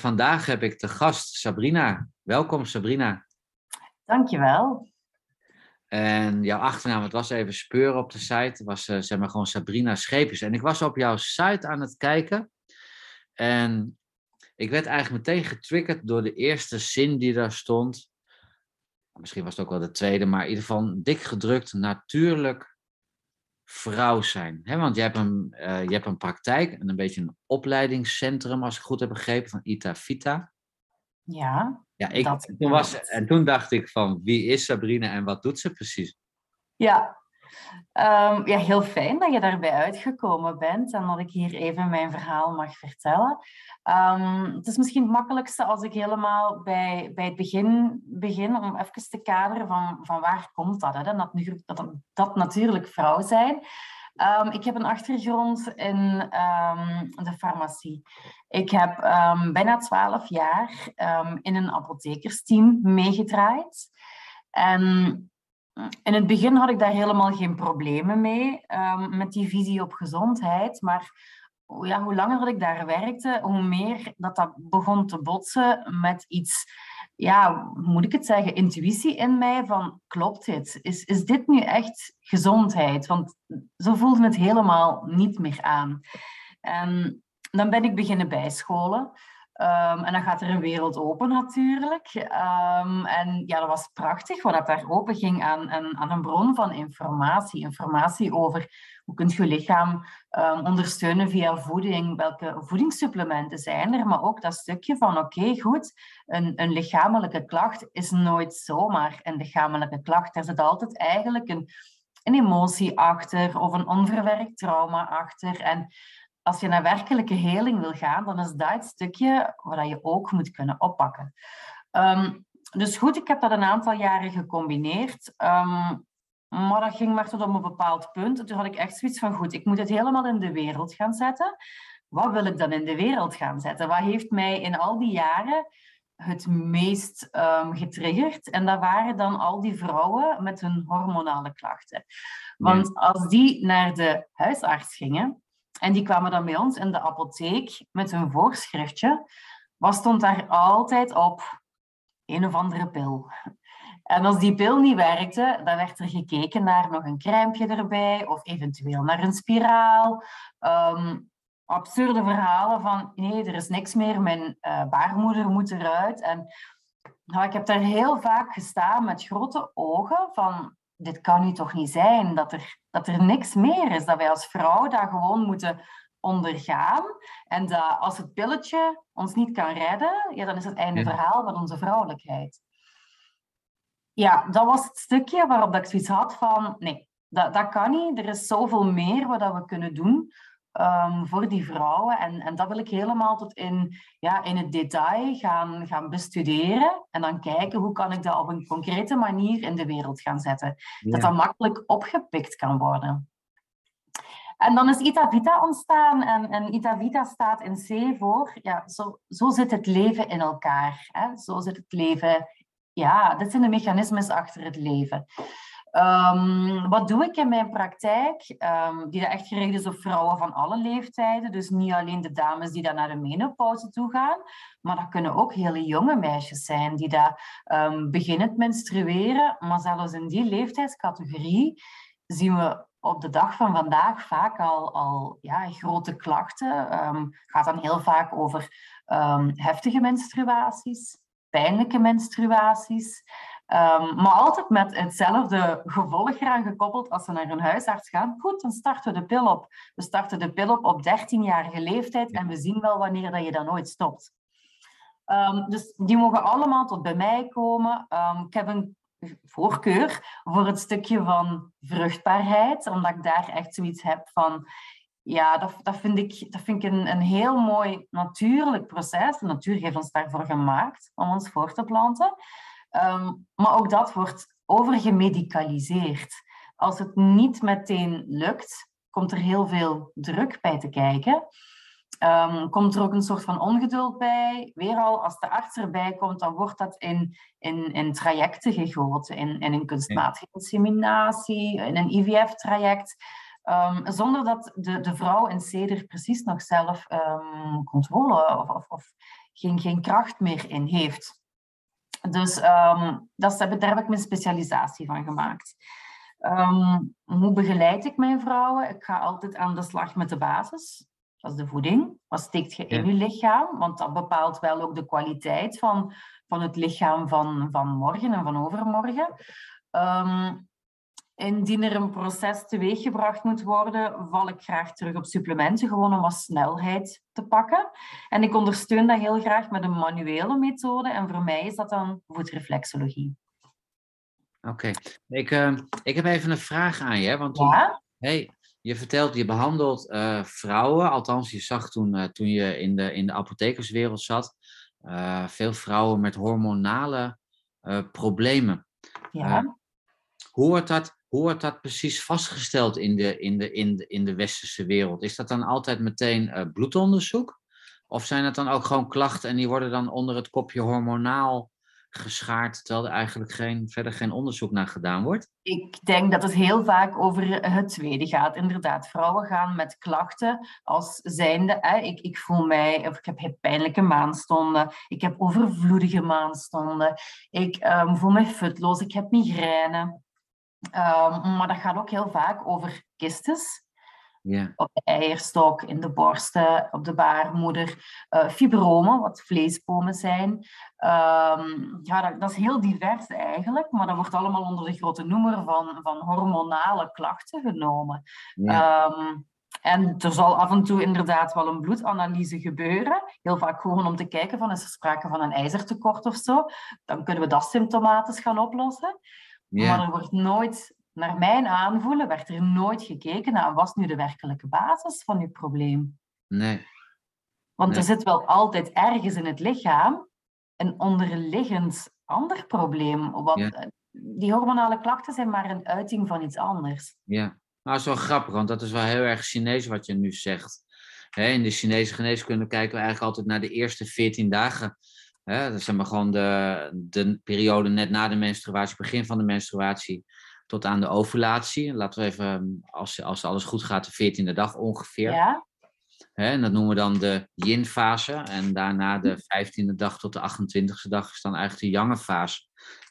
vandaag heb ik de gast Sabrina. Welkom Sabrina. Dankjewel. En jouw achternaam, het was even speuren op de site, was uh, zeg maar gewoon Sabrina Schepers. En ik was op jouw site aan het kijken en ik werd eigenlijk meteen getriggerd door de eerste zin die daar stond. Misschien was het ook wel de tweede, maar in ieder geval dik gedrukt, natuurlijk vrouw zijn. He, want je hebt, een, uh, je hebt een praktijk en een beetje een opleidingscentrum, als ik goed heb begrepen, van Ita Vita. Ja. Ja, ik, toen was, en toen dacht ik van wie is Sabrina en wat doet ze precies? Ja. Um, ja, heel fijn dat je daarbij uitgekomen bent en dat ik hier even mijn verhaal mag vertellen. Um, het is misschien het makkelijkste als ik helemaal bij, bij het begin begin, om even te kaderen van, van waar komt dat, hè? Dat, dat, dat natuurlijk vrouw zijn. Um, ik heb een achtergrond in de farmacie. Ik heb bijna twaalf jaar in een apothekersteam meegedraaid. En in het begin had ik daar helemaal geen problemen mee, met die visie op gezondheid. Maar ja, hoe langer dat ik daar werkte, hoe meer dat dat begon te botsen met iets ja, hoe moet ik het zeggen, intuïtie in mij van klopt dit? Is, is dit nu echt gezondheid? Want zo voelde het helemaal niet meer aan. En dan ben ik beginnen bijscholen. Um, en dan gaat er een wereld open natuurlijk. Um, en ja, dat was prachtig, wat daar open ging aan, aan, een bron van informatie. Informatie over hoe kunt je je lichaam um, ondersteunen via voeding, welke voedingssupplementen zijn er, maar ook dat stukje van oké, goed, een, een lichamelijke klacht is nooit zomaar een lichamelijke klacht. Er zit altijd eigenlijk een, een emotie achter of een onverwerkt trauma achter. En als je naar werkelijke heling wil gaan, dan is dat het stukje waar je ook moet kunnen oppakken. Um, dus goed, ik heb dat een aantal jaren gecombineerd. Um, maar dat ging maar tot op een bepaald punt. toen had ik echt zoiets van, goed, ik moet het helemaal in de wereld gaan zetten. Wat wil ik dan in de wereld gaan zetten? Wat heeft mij in al die jaren het meest um, getriggerd? En dat waren dan al die vrouwen met hun hormonale klachten. Want als die naar de huisarts gingen, en die kwamen dan bij ons in de apotheek met hun voorschriftje. Wat stond daar altijd op? Een of andere pil. En als die pil niet werkte, dan werd er gekeken naar nog een crèmepje erbij of eventueel naar een spiraal. Um, absurde verhalen van nee, er is niks meer, mijn uh, baarmoeder moet eruit. En nou, ik heb daar heel vaak gestaan met grote ogen van dit kan nu toch niet zijn, dat er, dat er niks meer is, dat wij als vrouw dat gewoon moeten ondergaan. En dat als het pilletje ons niet kan redden, ja, dan is het einde verhaal van onze vrouwelijkheid. Ja, dat was het stukje waarop dat ik zoiets had van, nee, dat, dat kan niet. Er is zoveel meer wat we kunnen doen um, voor die vrouwen. En, en dat wil ik helemaal tot in, ja, in het detail gaan, gaan bestuderen. En dan kijken hoe kan ik dat op een concrete manier in de wereld gaan zetten. Dat dat makkelijk opgepikt kan worden. En dan is Ita Vita ontstaan en, en Ita Vita staat in C voor, ja, zo, zo zit het leven in elkaar. Hè? Zo zit het leven, ja, dit zijn de mechanismes achter het leven. Um, wat doe ik in mijn praktijk? Um, die echt gericht is op vrouwen van alle leeftijden. Dus niet alleen de dames die daar naar de menopauze toe gaan, maar dat kunnen ook hele jonge meisjes zijn die daar um, beginnen menstrueren. Maar zelfs in die leeftijdscategorie zien we op de dag van vandaag vaak al, al ja, grote klachten. Um, gaat dan heel vaak over heftige menstruaties, pijnlijke menstruaties. Um, maar altijd met hetzelfde gevolg eraan gekoppeld als ze naar hun huisarts gaan. Goed, dan starten we de pil op. We starten de pil op op 13-jarige leeftijd en we zien wel wanneer dat je dan nooit stopt. Um, dus die mogen allemaal tot bij mij komen. Um, ik heb een voorkeur voor het stukje van vruchtbaarheid, omdat ik daar echt zoiets heb van ja, dat, dat vind ik, dat vind ik een, een heel mooi natuurlijk proces. De natuur heeft ons daarvoor gemaakt om ons voor te planten. Um, maar ook dat wordt overgemedicaliseerd. Als het niet meteen lukt, komt er heel veel druk bij te kijken. Um, komt er ook een soort van ongeduld bij. Weer al, als de arts erbij komt, dan wordt dat in, in, in trajecten gegoten. In, in een kunstmatige inseminatie, in een IVF-traject. Um, zonder dat de, de vrouw in C er precies nog zelf controle of, of, of geen, geen kracht meer in heeft. Dus ehm, dat, daar heb ik mijn specialisatie van gemaakt. Ehm, hoe begeleid ik mijn vrouwen? Ik ga altijd aan de slag met de basis. Dat is de voeding. Wat steekt je in je lichaam? Want dat bepaalt wel ook de kwaliteit van, van het lichaam van, van morgen en van overmorgen. Um, indien er een proces teweeggebracht moet worden, val ik graag terug op supplementen, gewoon om wat snelheid te pakken. En ik ondersteun dat heel graag met een manuele methode. En voor mij is dat dan voetreflexologie. Oké, ik, uh, ik heb even een vraag aan je. Want ja? hey, je vertelt, je behandelt uh, vrouwen, althans je zag toen, uh, toen je in de, in de apothekerswereld zat, veel vrouwen met hormonale problemen. Ja. hoe, wordt dat, hoe wordt dat precies vastgesteld in de, in, de, in, de, in de westerse wereld? Is dat dan altijd meteen bloedonderzoek? Of zijn het dan ook gewoon klachten en die worden dan onder het kopje hormonaal geschaard, terwijl er eigenlijk geen, verder geen onderzoek naar gedaan wordt? Ik denk dat het heel vaak over het tweede gaat. Inderdaad, vrouwen gaan met klachten als zijnde, hè, ik, ik voel mij, of ik heb pijnlijke maanstonden, ik heb overvloedige maanstonden, ik um, voel me futloos, ik heb migraine. Um, maar dat gaat ook heel vaak over kistes. Ja. Op de eierstok, in de borsten, op de baarmoeder. Uh, fibromen, wat vleesbomen zijn. Um, ja, dat, dat, is heel divers eigenlijk, maar dat wordt allemaal onder de grote noemer van, van hormonale klachten genomen. Ja. Um, en er zal af en toe inderdaad wel een bloedanalyse gebeuren. Heel vaak gewoon om te kijken van is er sprake van een ijzertekort of zo. Dan kunnen we dat symptomatisch gaan oplossen. Maar er wordt nooit naar mijn aanvoelen werd er nooit gekeken naar wat nu de werkelijke basis van je probleem. Nee. Want er zit wel altijd ergens in het lichaam een onderliggend ander probleem. Wat, Die hormonale klachten zijn maar een uiting van iets anders. Ja, nou, dat is wel grappig, want dat is wel heel erg Chinees wat je nu zegt. in de Chinese geneeskunde kijken we eigenlijk altijd naar de eerste 14 dagen. Dat is maar gewoon de, de periode net na de menstruatie, begin van de menstruatie tot aan de ovulatie. Laten we even, als, als alles goed gaat, de veertiende dag ongeveer. Ja. en dat noemen we dan de yin-fase. En daarna de vijftiende dag tot de 28e dag is dan eigenlijk de yang-fase.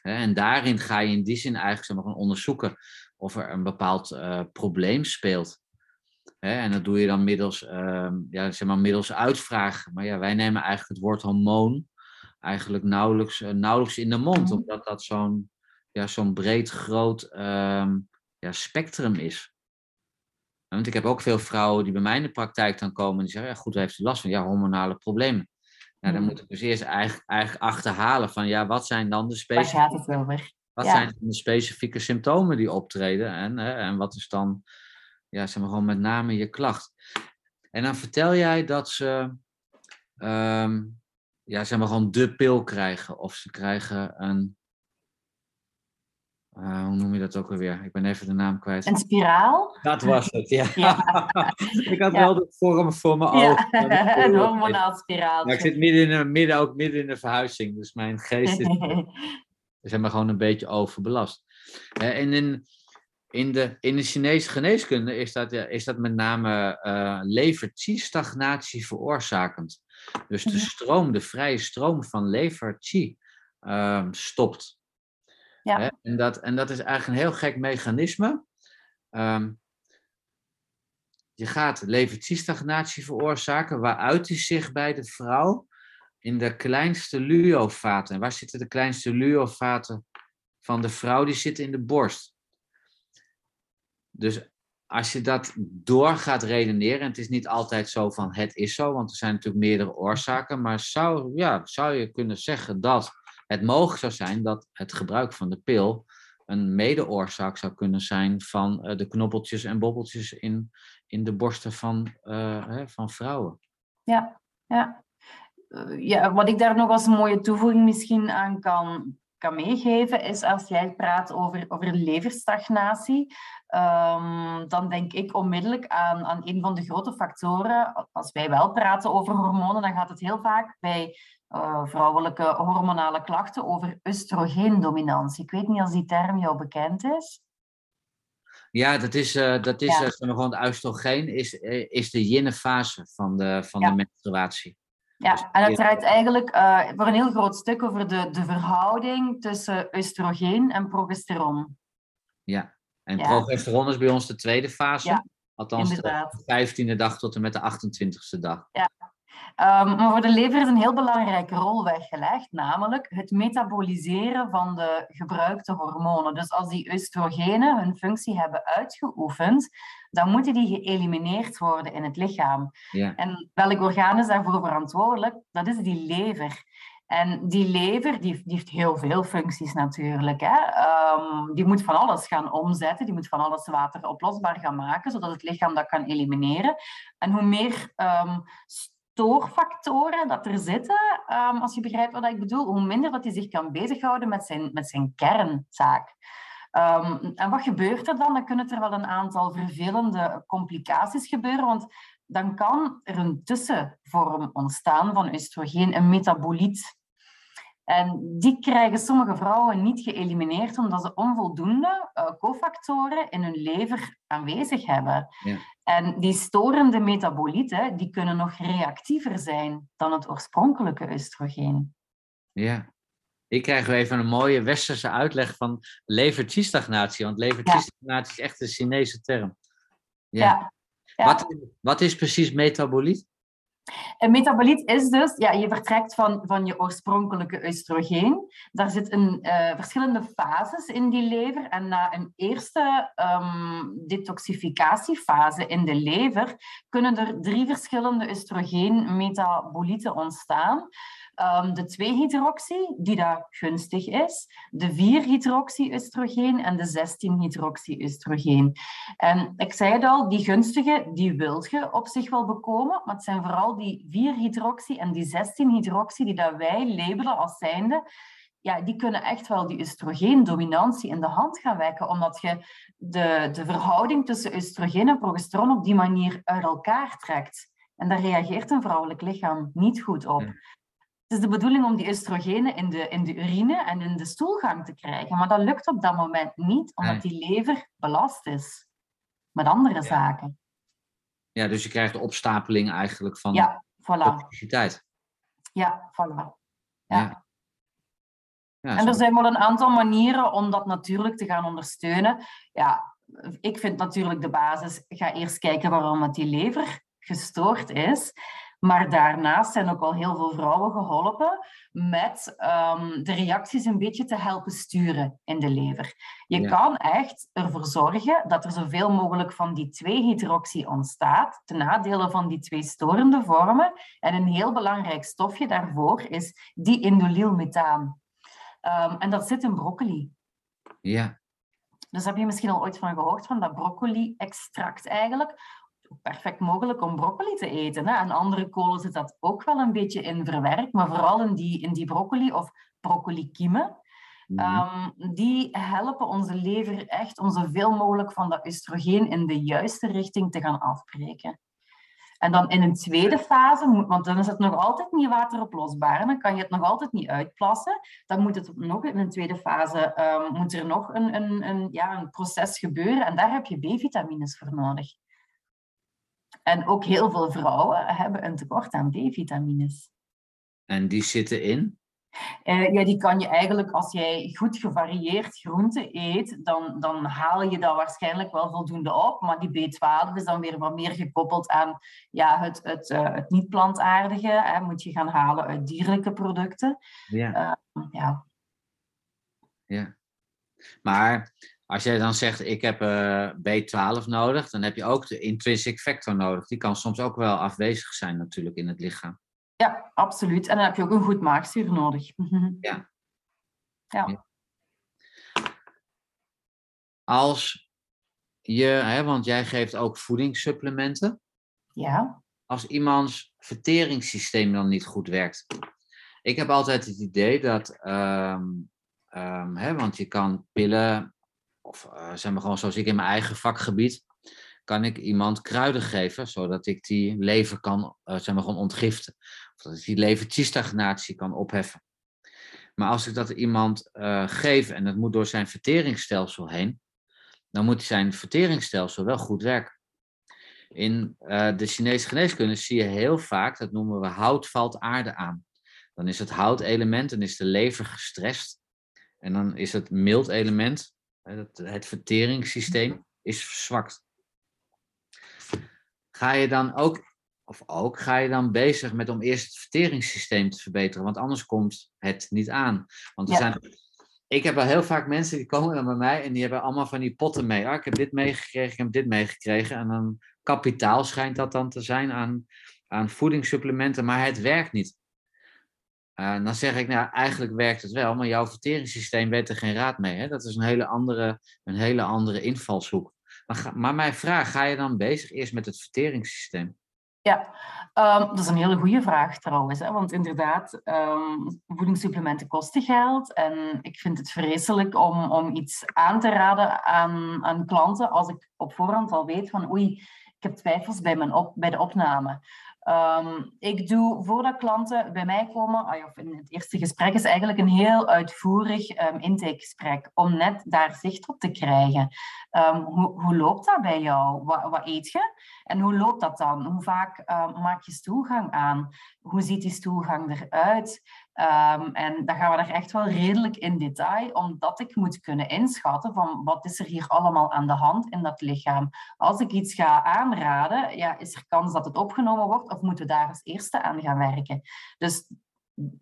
en daarin ga je in die zin eigenlijk zeg maar, gaan onderzoeken of er een bepaald uh, probleem speelt. en dat doe je dan middels, uh, ja, zeg maar, middels uitvragen. Maar ja, wij nemen eigenlijk het woord hormoon eigenlijk nauwelijks, uh, nauwelijks in de mond, mhm. omdat dat zo'n ja, zo'n breed, groot ehm, ja, spectrum is. Want ik heb ook veel vrouwen die bij mij in de praktijk dan komen en die zeggen, ja goed, heeft u last van? Ja, hormonale problemen. Nou, dan mm. moet ik dus eerst eigenlijk, eigenlijk achterhalen van, ja, wat zijn dan de specifieke... Wat zijn de specifieke symptomen die optreden en, hè, en wat is dan, ja, zeg maar gewoon met name je klacht. En dan vertel jij dat ze, ehm, ja, zeg maar gewoon de pil krijgen of ze krijgen een uh, hoe noem je dat ook alweer? Ik ben even de naam kwijt. Een spiraal? Dat was het, ja. ik had wel de vorm voor mijn ogen. Ja, een hormonaal spiraal. ik zit midden, in de, midden, ook midden in de verhuizing, dus mijn geest is, is helemaal gewoon een beetje overbelast. Uh, en in, in, de, in de Chinese geneeskunde is dat, is dat met name uh, lever-qi-stagnatie veroorzakend. Dus de stroom, de vrije stroom van lever-qi uh, stopt. Ja. En, dat, en dat is eigenlijk een heel gek mechanisme. Um, je gaat levertiestagnatie veroorzaken, waaruit die zich bij de vrouw in de kleinste luovaten. En waar zitten de kleinste luovaten van de vrouw? Die zitten in de borst. Dus als je dat door gaat redeneren, en het is niet altijd zo van het is zo, want er zijn natuurlijk meerdere oorzaken, maar zou, ja, zou je kunnen zeggen dat het mogelijk zou zijn dat het gebruik van de pil een medeoorzaak zou kunnen zijn van uh, de knobbeltjes en bobbeltjes in, in de borsten van, hè, van vrouwen. Ja, ja. Uh, ja, wat ik daar nog als mooie toevoeging misschien aan kan, kan meegeven, is als jij praat over, over leverstagnatie, um, dan denk ik onmiddellijk aan, aan een van de grote factoren. Als wij wel praten over hormonen, dan gaat het heel vaak bij uh, vrouwelijke hormonale klachten over oestrogeendominantie. Ik weet niet of die term jou bekend is. Ja, dat is, uh, dat is ja. uh, gewoon het oestrogeen is, is de yin fase van de, van de menstruatie. Ja, en het draait eigenlijk uh, voor een heel groot stuk over de, de verhouding tussen oestrogeen en progesteron. Ja, en progesteron is bij ons de tweede fase. Ja, Althans, inderdaad. de 15e dag tot en met de 28e dag. Ja, Um, maar voor de lever is een heel belangrijke rol weggelegd, namelijk het metaboliseren van de gebruikte hormonen. Dus als die oestrogenen hun functie hebben uitgeoefend, dan moeten die geëlimineerd worden in het lichaam. Ja. En welk orgaan is daarvoor verantwoordelijk? Dat is die lever. En die lever die, die heeft heel veel functies natuurlijk. Hè. Um, die moet van alles gaan omzetten, die moet van alles wateroplosbaar gaan maken, zodat het lichaam dat kan elimineren. En hoe meer um, stoorfactoren dat er zitten, um, als je begrijpt wat ik bedoel, hoe minder dat hij zich kan bezighouden met zijn, met zijn kernzaak. Um, en wat gebeurt er dan? Dan kunnen er wel een aantal vervelende complicaties gebeuren, want dan kan er een tussenvorm ontstaan van oestrogeen, een metaboliet. En die krijgen sommige vrouwen niet geëlimineerd omdat ze onvoldoende uh, cofactoren in hun lever aanwezig hebben. Ja. En die storende metabolieten die kunnen nog reactiever zijn dan het oorspronkelijke oestrogeen. Ja, ik krijg even een mooie westerse uitleg van levertiestagnatie, want levertiestagnatie is echt een Chinese term. Ja. ja. ja. Wat, wat is precies metaboliet? Een metaboliet is dus, ja, je vertrekt van, van je oorspronkelijke oestrogeen. Daar zitten uh, verschillende fases in die lever. En na een eerste um, detoxificatiefase in de lever kunnen er drie verschillende oestrogeen-metabolieten ontstaan. Um, de 2-hydroxy, die daar gunstig is, de 4-hydroxy-oestrogeen en de 16-hydroxy-oestrogeen. En ik zei het al, die gunstige, die wil je op zich wel bekomen, maar het zijn vooral die 4-hydroxy en die 16-hydroxy die dat wij labelen als zijnde, ja, die kunnen echt wel die oestrogeendominantie in de hand gaan wekken, omdat je de, de verhouding tussen oestrogeen en progesteron op die manier uit elkaar trekt. En daar reageert een vrouwelijk lichaam niet goed op. Het is de bedoeling om die oestrogenen in de, in de urine en in de stoelgang te krijgen. Maar dat lukt op dat moment niet, omdat die lever belast is met andere zaken. Ja, dus je krijgt de opstapeling eigenlijk van ja, voilà. toxiciteit. Ja, voilà. Ja. ja. ja en er zijn wel een aantal manieren om dat natuurlijk te gaan ondersteunen. Ja, ik vind natuurlijk de basis, ga eerst kijken waarom het die lever gestoord is. Maar daarnaast zijn ook al heel veel vrouwen geholpen met um, de reacties een beetje te helpen sturen in de lever. Je kan echt ervoor zorgen dat er zoveel mogelijk van die 2-hydroxy ontstaat, ten nadele van die twee storende vormen. En een heel belangrijk stofje daarvoor is diindolylmethaan. Um, en dat zit in broccoli. Ja. Dus heb je misschien al ooit van gehoord, van dat broccoli-extract eigenlijk perfect mogelijk om broccoli te eten. Hè? En andere kolen zit dat ook wel een beetje in verwerkt, maar vooral in die, in die broccoli of broccolikiemen. Mm die helpen onze lever echt om zoveel mogelijk van dat oestrogeen in de juiste richting te gaan afbreken. En dan in een tweede fase, want dan is het nog altijd niet wateroplosbaar, dan kan je het nog altijd niet uitplassen. Dan moet het nog in een tweede fase um, moet er nog een, een, een, ja, een proces gebeuren en daar heb je B-vitamines voor nodig. En ook heel veel vrouwen hebben een tekort aan B-vitamines. En die zitten in? Uh, ja, die kan je eigenlijk, als jij goed gevarieerd groente eet, dan, dan haal je dat waarschijnlijk wel voldoende op. Maar die B12 is dan weer wat meer gekoppeld aan ja, het, het, uh, het niet-plantaardige. Hè, moet je gaan halen uit dierlijke producten. Ja. Uh, ja. ja. Maar als jij dan zegt, ik heb uh, eh, B12 nodig, dan heb je ook de intrinsic factor nodig. Die kan soms ook wel afwezig zijn natuurlijk in het lichaam. Ja, absoluut. En dan heb je ook een goed maagzuur nodig. Ja. ja. ja. Als je, hè, want jij geeft ook voedingssupplementen. Ja. Als iemands verteringssysteem dan niet goed werkt. Ik heb altijd het idee dat, um, um, hè, want je kan pillen of uh, zeg maar gewoon zoals ik in mijn eigen vakgebied, kan ik iemand kruiden geven, zodat ik die lever kan uh, zeg maar gewoon ontgiften. Of dat ik die levertiestagnatie kan opheffen. Maar als ik dat iemand uh, geef en dat moet door zijn verteringsstelsel heen, dan moet zijn verteringsstelsel wel goed werken. In de Chinese geneeskunde zie je heel vaak, dat noemen we hout valt aarde aan. Dan is het houtelement, dan is de lever gestrest. En dan is het mild element, het, het verteringssysteem, is verzwakt. Ga je dan ook, of ook, ga je dan bezig met om eerst het verteringssysteem te verbeteren, want anders komt het niet aan. Want er zijn ik heb wel heel vaak mensen die komen dan bij mij en die hebben allemaal van die potten mee. Ah, ik heb dit meegekregen, ik heb dit meegekregen. En dan kapitaal schijnt dat dan te zijn aan, aan voedingssupplementen, maar het werkt niet. Uh, dan zeg ik, nou eigenlijk werkt het wel, maar jouw verteringssysteem weet er geen raad mee. Hè? Dat is een hele andere, een hele andere invalshoek. Maar, maar mijn vraag, ga je dan bezig eerst met het verteringssysteem? Ja, um, dat is een hele goede vraag trouwens. Hè? Want inderdaad, um, voedingssupplementen kosten geld. En ik vind het vreselijk om, om iets aan te raden aan, aan klanten als ik op voorhand al weet van oei, ik heb twijfels bij, mijn op, bij de opname. Um, ik doe voordat klanten bij mij komen, of in het eerste gesprek, is eigenlijk een heel uitvoerig um, intakegesprek om net daar zicht op te krijgen. Um, hoe, hoe, loopt dat bij jou? Wat, wat, eet je? En hoe loopt dat dan? Hoe vaak maak je stoelgang aan? Hoe ziet die stoelgang eruit? Um, en dan gaan we daar echt wel redelijk in detail, omdat ik moet kunnen inschatten van wat is er hier allemaal aan de hand in dat lichaam. Als ik iets ga aanraden, ja, is er kans dat het opgenomen wordt of moeten we daar als eerste aan gaan werken. Dus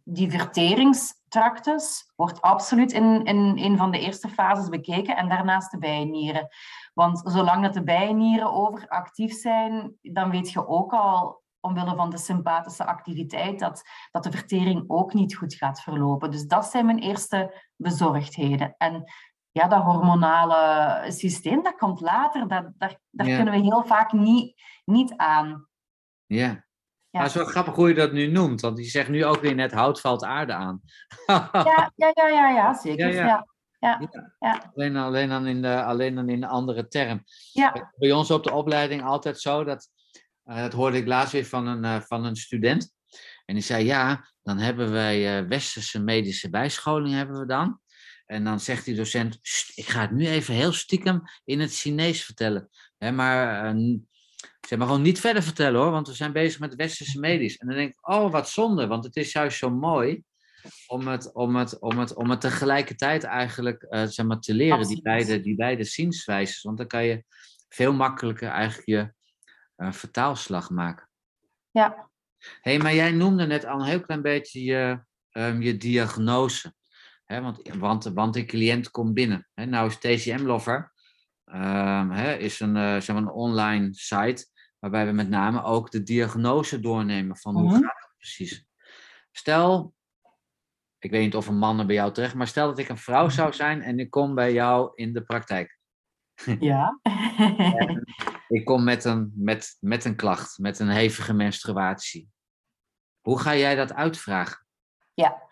die verteringstractus wordt absoluut in, in een van de eerste fases bekeken en daarnaast de bijnieren. Want zolang dat de bijnieren overactief zijn, dan weet je ook al omwille van de sympathische activiteit, dat, dat de vertering ook niet goed gaat verlopen. Dus dat zijn mijn eerste bezorgdheden. En ja, dat hormonale systeem, dat komt later. Dat, daar daar kunnen we heel vaak niet, niet aan. Ja. ja. Maar het is wel grappig hoe je dat nu noemt, want je zegt nu ook weer net hout valt aarde aan. ja, ja, ja, ja, ja, zeker. Ja, ja. Ja, ja. Alleen, alleen, dan in de, alleen dan in de andere term. Ja. Bij ons op de opleiding altijd zo dat uh, dat hoorde ik laatst weer van een, uh, van een student. En die zei, ja, dan hebben wij uh, westerse medische bijscholing hebben we dan. En dan zegt die docent, ik ga het nu even heel stiekem in het Chinees vertellen. Hè, maar zeg maar gewoon niet verder vertellen hoor, want we zijn bezig met westerse medisch. En dan denk ik, oh wat zonde, want het is juist zo mooi om het, om het, om het, om het tegelijkertijd eigenlijk zeg maar, te leren, die beide, die beide zienswijzes. Want dan kan je veel makkelijker eigenlijk je een vertaalslag maken. Ja. hey, maar jij noemde net al een heel klein beetje je, um, je diagnose. Hè, want, want, want de cliënt komt binnen. Hè, nou is TCM Lover um, hè, is een, uh, zeg maar een online site waarbij we met name ook de diagnose doornemen van hoe mm gaat het precies. Stel, ik weet niet of een man er bij jou terecht, maar stel dat ik een vrouw zou zijn en ik kom bij jou in de praktijk. Ja. ik kom met een, met, met een klacht, met een hevige menstruatie. Hoe ga jij dat uitvragen? Ja,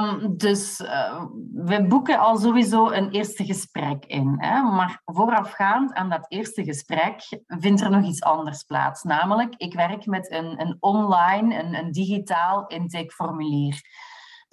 um, dus uh, we boeken al sowieso een eerste gesprek in. Hè? Maar voorafgaand aan dat eerste gesprek vindt er nog iets anders plaats. Namelijk, ik werk met een, een online, een, een digitaal intakeformulier.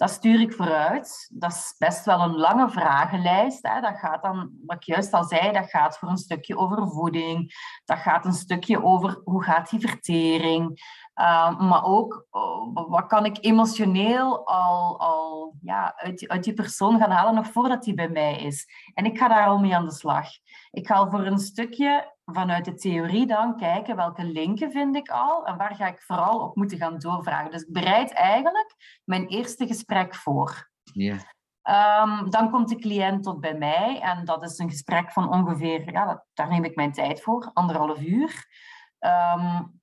Dat stuur ik vooruit. Dat is best wel een lange vragenlijst. Hè. Dat gaat dan, wat ik juist al zei, dat gaat voor een stukje over voeding. Dat gaat een stukje over hoe gaat die vertering. Uh, maar ook oh, wat kan ik emotioneel al, al ja, uit, uit die persoon gaan halen nog voordat die bij mij is. En ik ga daar al mee aan de slag. Ik ga al voor een stukje vanuit de theorie dan kijken welke linken vind ik al en waar ga ik vooral op moeten gaan doorvragen. Dus ik bereid eigenlijk mijn eerste gesprek voor. Ja. Um, dan komt de cliënt tot bij mij en dat is een gesprek van ongeveer, ja, daar neem ik mijn tijd voor, anderhalf uur. Um,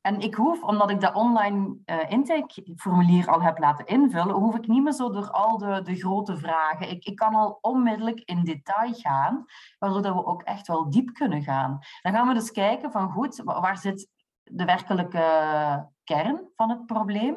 en ik hoef, omdat ik dat online uh, intakeformulier al heb laten invullen, hoef ik niet meer zo door al de, de grote vragen. Ik, ik kan al onmiddellijk in detail gaan, waardoor we ook echt wel diep kunnen gaan. Dan gaan we dus kijken van goed, waar zit de werkelijke kern van het probleem?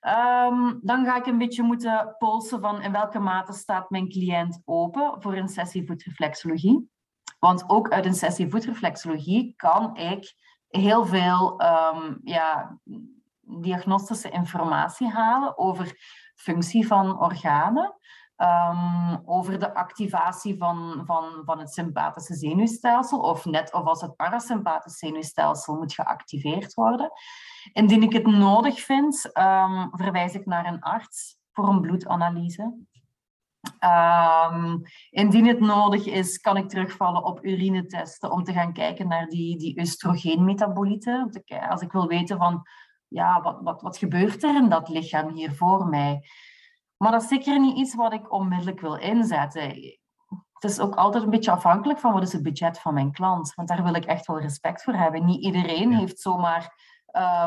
Um, dan ga ik een beetje moeten polsen van in welke mate staat mijn cliënt open voor een sessie voetreflexologie. Want ook uit een sessie voetreflexologie kan ik heel veel um, ja, diagnostische informatie halen over functie van organen. Ehm, over de activatie van, van, van het sympathische zenuwstelsel, of net of als het parasympathische zenuwstelsel moet geactiveerd worden. Indien ik het nodig vind, um, verwijs ik naar een arts voor een bloedanalyse. Um, indien het nodig is, kan ik terugvallen op urinetesten om te gaan kijken naar die, die oestrogeenmetabolieten. Als ik wil weten van, ja, wat, wat, wat gebeurt er in dat lichaam hier voor mij? Maar dat is zeker niet iets wat ik onmiddellijk wil inzetten. Het is ook altijd een beetje afhankelijk van wat is het budget van mijn klant. Want daar wil ik echt wel respect voor hebben. Niet iedereen heeft zomaar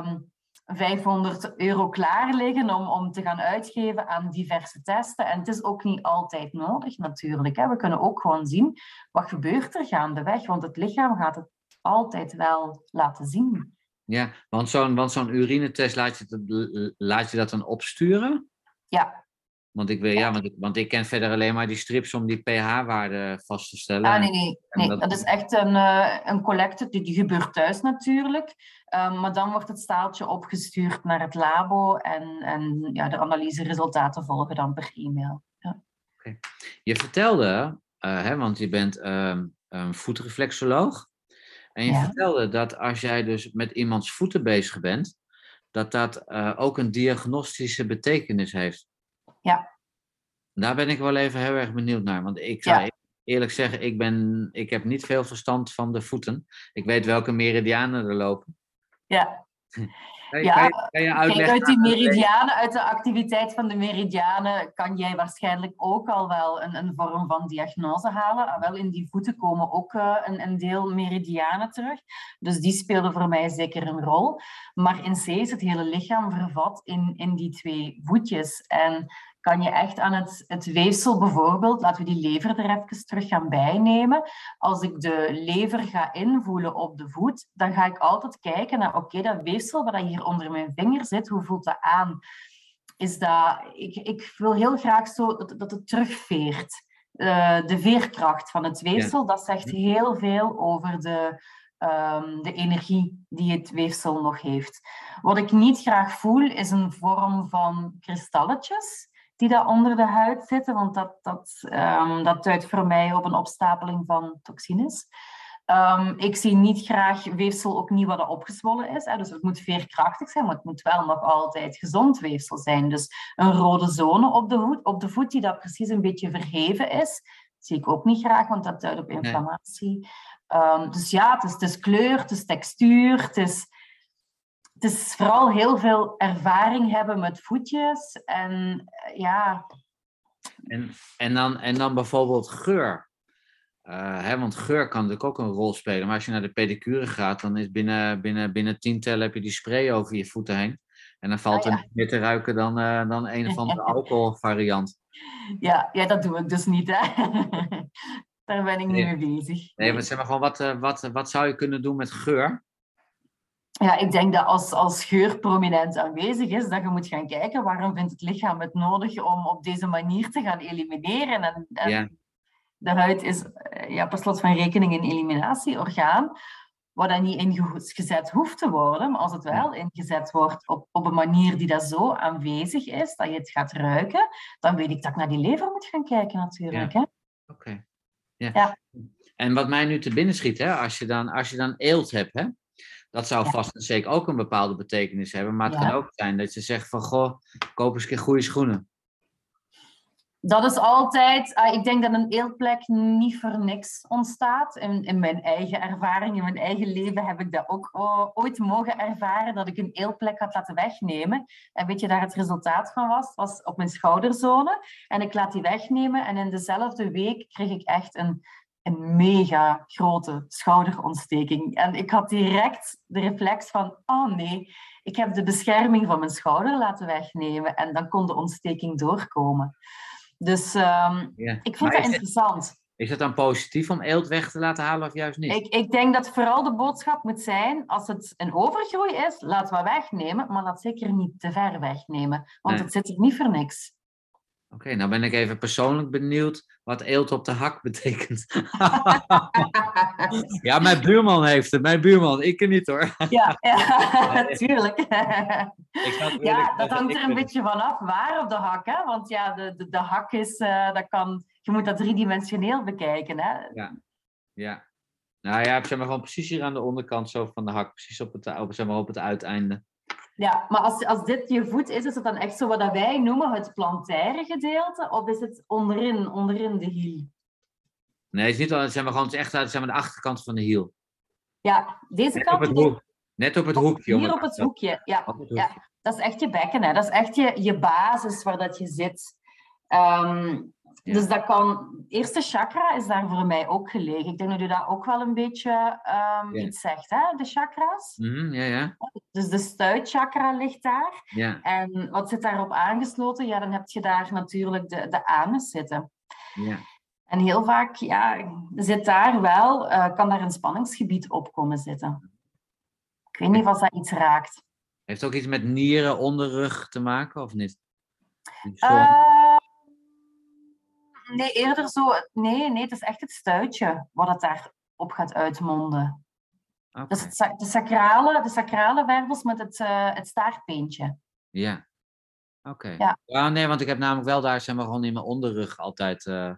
um, 500 euro klaar liggen om, om te gaan uitgeven aan diverse testen. En het is ook niet altijd nodig natuurlijk. Hè. We kunnen ook gewoon zien wat gebeurt er gaandeweg. Want het lichaam gaat het altijd wel laten zien. Ja, want zo'n want zo'n urinetest, laat je, laat je dat dan opsturen? Ja, want ik, wil, ja. want, ik, want ik ken verder alleen maar die strips om die pH-waarde vast te stellen. Ah, nee, nee. nee. Dat... dat... is echt een, uh, een collecte, die, die gebeurt thuis natuurlijk. Um, maar dan wordt het staaltje opgestuurd naar het labo en, en ja, de analyseresultaten volgen dan per e-mail. Ja. Okay. Je vertelde, uh, hè, want je bent uh, een voetreflexoloog. En je ja. vertelde dat als jij dus met iemands voeten bezig bent, dat dat uh, ook een diagnostische betekenis heeft. Ja. Daar ben ik wel even heel erg benieuwd naar. Want ik zou eerlijk zeggen, ik, ben, ik heb niet veel verstand van de voeten. Ik weet welke meridianen er lopen. Ja. Kan ja, kan je, kijk, uit die meridianen, uit de activiteit van de meridianen, kan jij waarschijnlijk ook al wel een, een vorm van diagnose halen. Ah, wel, in die voeten komen ook uh, een, een, deel meridianen terug. Dus die spelen voor mij zeker een rol. Maar in C is het hele lichaam vervat in, in die twee voetjes. En kan je echt aan het, het weefsel bijvoorbeeld, laten we die lever er even terug gaan bijnemen. Als ik de lever ga invoelen op de voet, dan ga ik altijd kijken naar, oké, dat weefsel wat hier onder mijn vinger zit, hoe voelt dat aan? Is dat, ik, ik wil heel graag zo dat, dat het terugveert. Uh, de veerkracht van het weefsel, dat zegt heel veel over de, um, de energie die het weefsel nog heeft. Wat ik niet graag voel, is een vorm van kristalletjes die daar onder de huid zitten, want dat, dat, um, dat duidt voor mij op een opstapeling van toxines. Um, ik zie niet graag weefsel ook niet wat er opgezwollen is. Hè. Dus het moet veerkrachtig zijn, maar het moet wel nog altijd gezond weefsel zijn. Dus een rode zone op de voet, op de voet die dat precies een beetje verheven is, zie ik ook niet graag, want dat duidt op inflammatie. Nee. Um, dus ja, het is, het is kleur, het is textuur, het is het is vooral heel veel ervaring hebben met voetjes. En eh, ja. En, en, dan, en dan bijvoorbeeld geur. Uh, hè, want geur kan natuurlijk ook een rol spelen. Maar als je naar de pedicure gaat, dan is binnen, binnen, binnen tien tellen heb je die spray over je voeten heen. En dan valt ja. er meer te ruiken dan, uh, dan een of andere alcoholvariant. Ja, ja, dat doe ik dus niet. Hè? Daar ben ik niet mee bezig. Nee, maar zeg maar gewoon, wat, wat, wat zou je kunnen doen met geur? Ja, ik denk dat als, als geur prominent aanwezig is, dat je moet gaan kijken waarom vindt het lichaam het nodig om op deze manier te gaan elimineren. En, en ja. de huid is eh, ja, per slot van rekening een eliminatieorgaan, waar dat niet ingezet hoeft te worden, maar als het wel ingezet wordt op, op een manier die dat zo aanwezig is, dat je het gaat ruiken, dan weet ik dat ik naar die lever moet gaan kijken natuurlijk. Ja. Oké. Ja. ja. En wat mij nu te binnen schiet, hè, als, je dan, als je dan eelt hebt, hè, dat zou vast en zeker ook een bepaalde betekenis hebben. Maar het kan ook zijn dat je zegt van, goh, koop eens een keer goede schoenen. Dat is altijd, uh, ik denk dat een eeltplek niet voor niks ontstaat. In, in mijn eigen ervaring, in mijn eigen leven heb ik dat ook ooit mogen ervaren, dat ik een eeltplek had laten wegnemen. En weet je daar het resultaat van was? was op mijn schouderzone. En ik laat die wegnemen en in dezelfde week kreeg ik echt een een mega grote schouderontsteking. En ik had direct de reflex van, oh nee, ik heb de bescherming van mijn schouder laten wegnemen en dan kon de ontsteking doorkomen. Dus um, ik vind dat interessant. is het dan positief om eelt weg te laten halen of juist niet? Ik, ik denk dat vooral de boodschap moet zijn, als het een overgroei is, laten we wegnemen, maar laat zeker niet te ver wegnemen, want het zit er niet voor niks. Oké, nou ben ik even persoonlijk benieuwd wat eelt op de hak betekent. Ja, mijn buurman heeft het. Mijn buurman. Ik niet hoor. Ja, ja natuurlijk. Ja, dat hangt er een beetje vanaf waar op de hak. Hè? Want ja, de, de, de hak is... Uh, dat kan, je moet dat driedimensioneel bekijken. Hè? Ja. ja. Nou ja, zeg maar gewoon precies hier aan de onderkant zo van de hak. Precies op het, op, zeg maar, op het uiteinde. Ja, maar als, als dit je voet is, is het dan echt zo wat wij noemen het plantaire gedeelte? Of is het onderin, onderin de hiel? Nee, het is niet al, het zijn we gewoon echt uit zeg maar, de achterkant van de hiel. Ja, deze Net kant. Op het hoek, net op het hoekje. Hier op het hoekje, ja. ja. Dat is echt je bekken, hè. dat is echt je, je basis waar dat je zit. Um, dus dat kan... Eerste chakra is daar voor mij ook gelegen. Ik denk dat u dat ook wel een beetje um, iets zegt, hè? de chakras. Mm, ja, ja. Dus de stuitchakra ligt daar. Ja. En wat zit daarop aangesloten? Ja, dan heb je daar natuurlijk de, de anus zitten. Ja. En heel vaak ja, zit daar wel, uh, kan daar een spanningsgebied op komen zitten. Ik weet niet of dat iets raakt. Heeft het ook iets met nieren, onderrug te maken, of niet? Uh, nee, eerder zo... Nee, nee, het is echt het stuitje wat het daarop gaat uitmonden. Okay. Dus het, de, sacrale, de sacrale wervels met het, uh, het. Ja. Oké. Ja. ja. nee, want ik heb namelijk wel daar, zeg maar, gewoon in mijn onderrug altijd... Uh,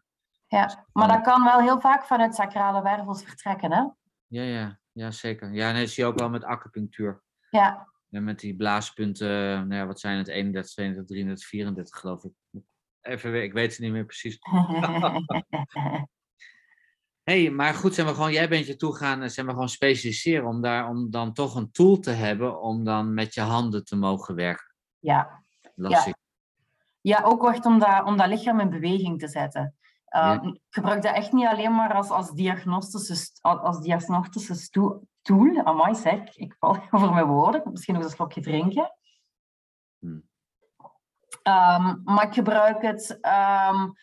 ja, maar dat kan wel heel vaak vanuit sacrale wervels vertrekken, hè? Ja, ja, ja zeker. Ja, nee, dat zie je ook wel met acupunctuur. Ja. En met die blaaspunten, nou ja, wat zijn het, 31, 32, 33, 34 geloof ik. Even, ik weet het niet meer precies. hey, maar goed, zijn we gewoon, jij bent je toe gaan, zijn we gewoon specialiseren om, daar, om dan toch een tool te hebben om dan met je handen te mogen werken. Ja. Lastig. Ja. ja, ook echt om dat, om dat lichaam in beweging te zetten. Uh, ja. Gebruik dat echt niet alleen maar als, als diagnostische, als diagnostische tool. Amai zeg, ik val over mijn woorden. Misschien nog een slokje drinken. Um, maar ik gebruik het um,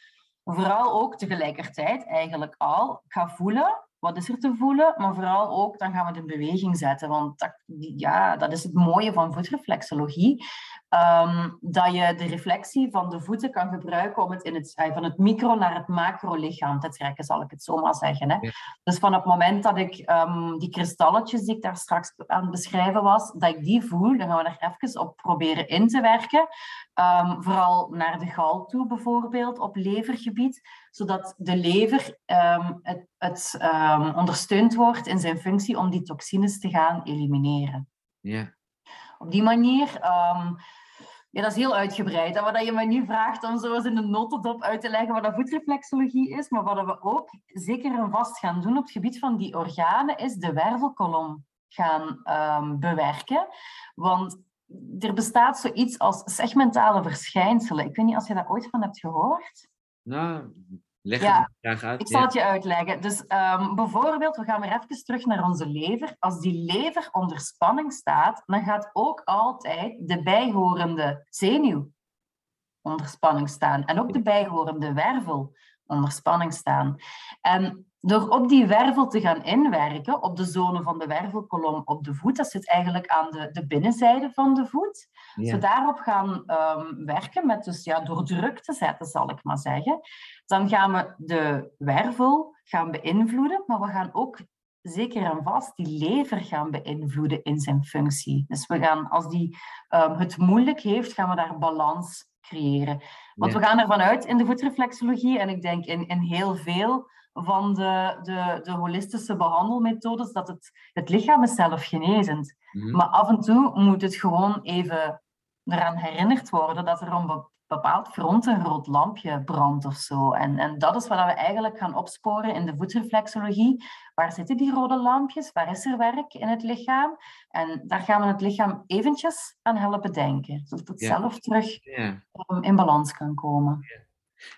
vooral ook tegelijkertijd eigenlijk al. Ik ga voelen, wat is er te voelen? Maar vooral ook, dan gaan we het in beweging zetten. Want dat, ja, dat is het mooie van voetreflexologie. Um, dat je de reflectie van de voeten kan gebruiken om het, in het van het micro naar het macro lichaam te trekken, zal ik het zo maar zeggen. Hè? Ja. Dus van het moment dat ik um, die kristalletjes die ik daar straks aan het beschrijven was, dat ik die voel, dan gaan we daar even op proberen in te werken. Um, vooral naar de gal toe bijvoorbeeld, op levergebied, zodat de lever het, het ondersteund wordt in zijn functie om die toxines te gaan elimineren. Ja. Op die manier ja, dat is heel uitgebreid. En wat je me nu vraagt om zo eens in de notendop uit te leggen wat dat voetreflexologie is, maar wat we ook zeker en vast gaan doen op het gebied van die organen, is de wervelkolom gaan um, bewerken. Want er bestaat zoiets als segmentale verschijnselen. Ik weet niet of je daar ooit van hebt gehoord. Nou, leg Ja, graag uit. Ik zal het je uitleggen. Dus um, bijvoorbeeld, we gaan weer even terug naar onze lever. Als die lever onder spanning staat, dan gaat ook altijd de bijhorende zenuw onder spanning staan. En ook de bijhorende wervel onder spanning staan. En door op die wervel te gaan inwerken, op de zone van de wervelkolom op de voet, dat zit eigenlijk aan de, de binnenzijde van de voet, Ja. als we daarop gaan ehm, werken, met dus ja, door druk te zetten, zal ik maar zeggen, dan gaan we de wervel gaan beïnvloeden, maar we gaan ook zeker en vast die lever gaan beïnvloeden in zijn functie. Dus we gaan, als die ehm, het moeilijk heeft, gaan we daar balans creëren. Want Ja. we gaan ervan uit in de voetreflexologie, en ik denk in, in heel veel van de, de, de holistische behandelmethodes, dat het, het lichaam is zelfgenezend. Mhm. Maar af en toe moet het gewoon even eraan herinnerd worden dat er een bepaald front een rood lampje brandt of zo. En, en dat is wat we eigenlijk gaan opsporen in de voetreflexologie. Waar zitten die rode lampjes? Waar is er werk in het lichaam? En daar gaan we het lichaam eventjes aan helpen denken. Zodat het Ja. zelf terug Ja. um, in balans kan komen.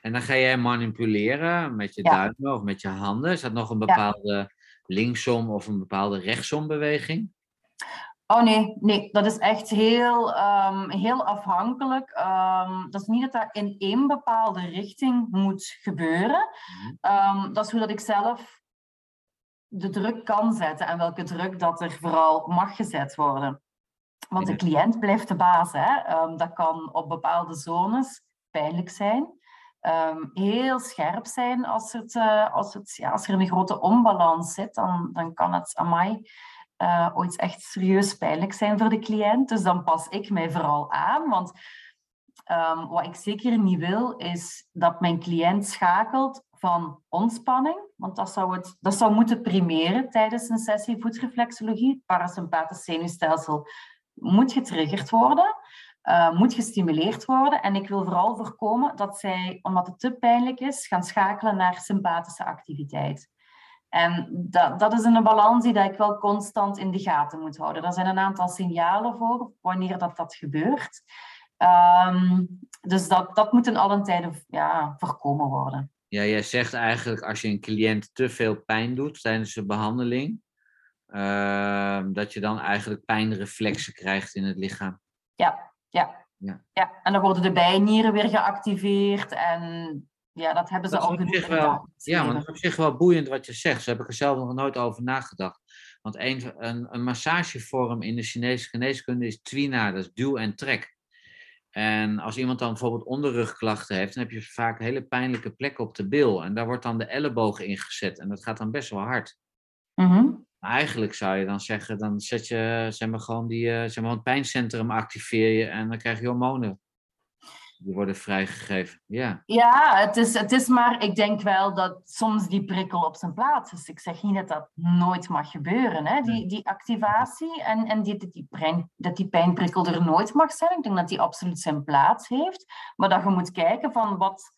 En dan ga jij manipuleren met je duimen of met je handen. Is dat nog een bepaalde linksom of een bepaalde rechtsom beweging? Oh nee, nee, dat is echt heel, ehm, heel afhankelijk. Ehm, dat is niet dat dat in één bepaalde richting moet gebeuren. Mhm. Ehm, dat is hoe dat ik zelf de druk kan zetten en welke druk dat er vooral mag gezet worden. Want de cliënt blijft de baas. Hè? Dat kan op bepaalde zones pijnlijk zijn. heel scherp zijn als, het, eh, als, het, ja, als er een grote onbalans zit. Dan, dan kan het, amai, uh, ooit echt serieus pijnlijk zijn voor de cliënt. Dus dan pas ik mij vooral aan. Want um, wat ik zeker niet wil, is dat mijn cliënt schakelt van ontspanning. Want dat zou, het, dat zou moeten primeren tijdens een sessie voetreflexologie. Het parasympathisch zenuwstelsel moet getriggerd worden. Uh, moet gestimuleerd worden. En ik wil vooral voorkomen dat zij, omdat het te pijnlijk is, gaan schakelen naar sympathische activiteit. En dat, dat is een balans die ik wel constant in de gaten moet houden. Er zijn een aantal signalen voor wanneer dat, dat gebeurt. Um, dus dat, dat moet in alle tijden ja, voorkomen worden. Ja, jij zegt eigenlijk als je een cliënt te veel pijn doet tijdens de behandeling, uh, dat je dan eigenlijk pijnreflexen krijgt in het lichaam. Ja, ja. Ja. ja, en dan worden de bijnieren weer geactiveerd en ja, dat hebben ze dat genoeg. Wel, ja, maar dat is op zich wel boeiend wat je zegt. Zo heb ik er zelf nog nooit over nagedacht. Want een, een, een massagevorm in de Chinese geneeskunde is twina, dat is duw en trek. En als iemand dan bijvoorbeeld onderrugklachten heeft, dan heb je vaak hele pijnlijke plekken op de bil. En daar wordt dan de elleboog ingezet. En dat gaat dan best wel hard. Mm Maar eigenlijk zou je dan zeggen, dan zet je zeg maar, gewoon die, uh, zeg maar, het pijncentrum activeer je en dan krijg je hormonen. Die worden vrijgegeven. Ja, ja het, is, het is maar, ik denk wel dat soms die prikkel op zijn plaats is. Ik zeg niet dat dat nooit mag gebeuren, hè? Die, die activatie en, en die, die, pijn, dat die pijnprikkel er nooit mag zijn. Ik denk dat die absoluut zijn plaats heeft. Maar dat je moet kijken van wat.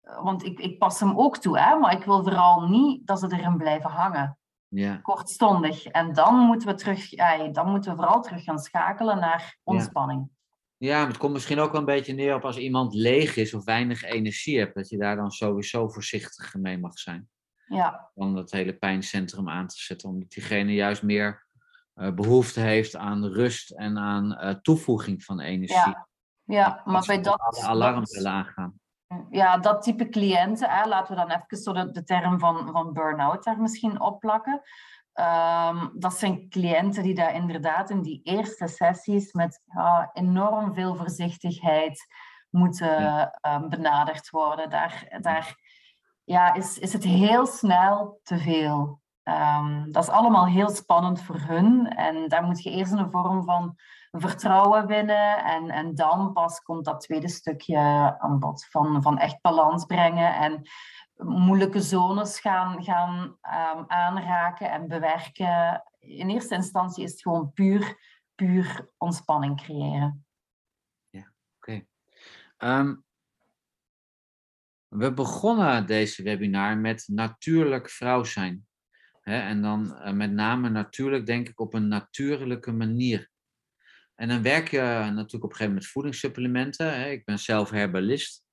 Want ik, ik pas hem ook toe, hè? maar ik wil vooral niet dat ze erin blijven hangen. Ja. Kortstondig. En dan moeten we terug, ja, dan moeten we vooral terug gaan schakelen naar ontspanning. Ja. Maar het komt misschien ook wel een beetje neer op als iemand leeg is of weinig energie hebt, dat je daar dan sowieso voorzichtig mee mag zijn. Ja. Om dat hele pijncentrum aan te zetten, omdat diegene juist meer uh, behoefte heeft aan rust en aan uh, toevoeging van energie. Ja, ja maar bij dat. Alle alarmbellen aangaan. Ja, dat type cliënten, hè, laten we dan even zo de, de term van, van burn-out daar misschien opplakken. Um, dat zijn cliënten die daar inderdaad in die eerste sessies met ja, enorm veel voorzichtigheid moeten um, benaderd worden. Daar, daar ja, is, is het heel snel te veel. Um, dat is allemaal heel spannend voor hun. En daar moet je eerst een vorm van vertrouwen winnen. En, en dan pas komt dat tweede stukje aan bod van, van echt balans brengen. En moeilijke zones gaan, gaan um, aanraken en bewerken. In eerste instantie is het gewoon puur, puur ontspanning creëren. Ja, oké. Um, we begonnen deze webinar met natuurlijk vrouw zijn. En dan uh, met name natuurlijk denk ik op een natuurlijke manier. En dan werk je natuurlijk op een gegeven moment met voedingssupplementen. Ik ben zelf herbalist.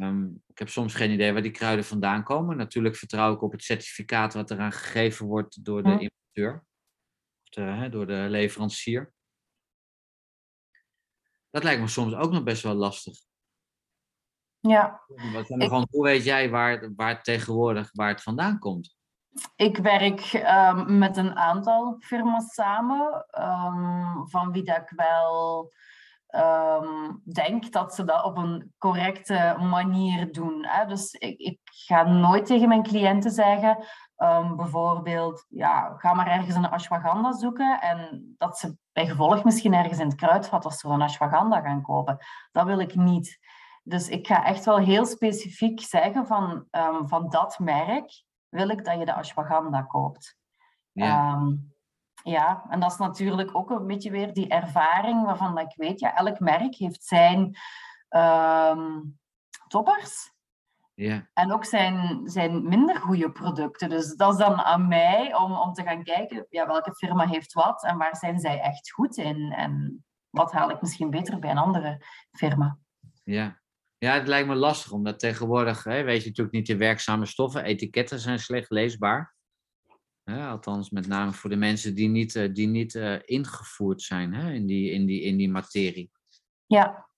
Um, ik heb soms geen idee waar die kruiden vandaan komen. Natuurlijk vertrouw ik op het certificaat wat eraan gegeven wordt door de ja. importeur. Of de, hè, door de leverancier. Dat lijkt me soms ook nog best wel lastig. Ja. Wat, ik... gewoon, hoe weet jij waar, waar het tegenwoordig waar het vandaan komt? Ik werk um, met een aantal firma's samen, um, van wie dat ik wel um, denk dat ze dat op een correcte manier doen. Hè? Dus ik, ik, ga nooit tegen mijn cliënten zeggen, um, bijvoorbeeld, ja, ga maar ergens een ashwagandha zoeken en dat ze bij gevolg misschien ergens in het kruidvat of zo een ashwagandha gaan kopen. Dat wil ik niet. Dus ik ga echt wel heel specifiek zeggen van, um, van dat merk wil ik dat je de ashwagandha koopt. Ja. Um, ja, en dat is natuurlijk ook een beetje weer die ervaring waarvan ik weet, ja, elk merk heeft zijn um, toppers. Ja. En ook zijn, zijn minder goede producten. Dus dat is dan aan mij om, om te gaan kijken, ja, welke firma heeft wat en waar zijn zij echt goed in? En wat haal ik misschien beter bij een andere firma? Ja, ja het lijkt me lastig, omdat tegenwoordig hè, weet je natuurlijk niet de werkzame stoffen. Etiketten zijn slecht leesbaar. Althans, met name voor de mensen die niet, uh, die niet uh, ingevoerd zijn hè, in, die, in, die, in die materie. Ja.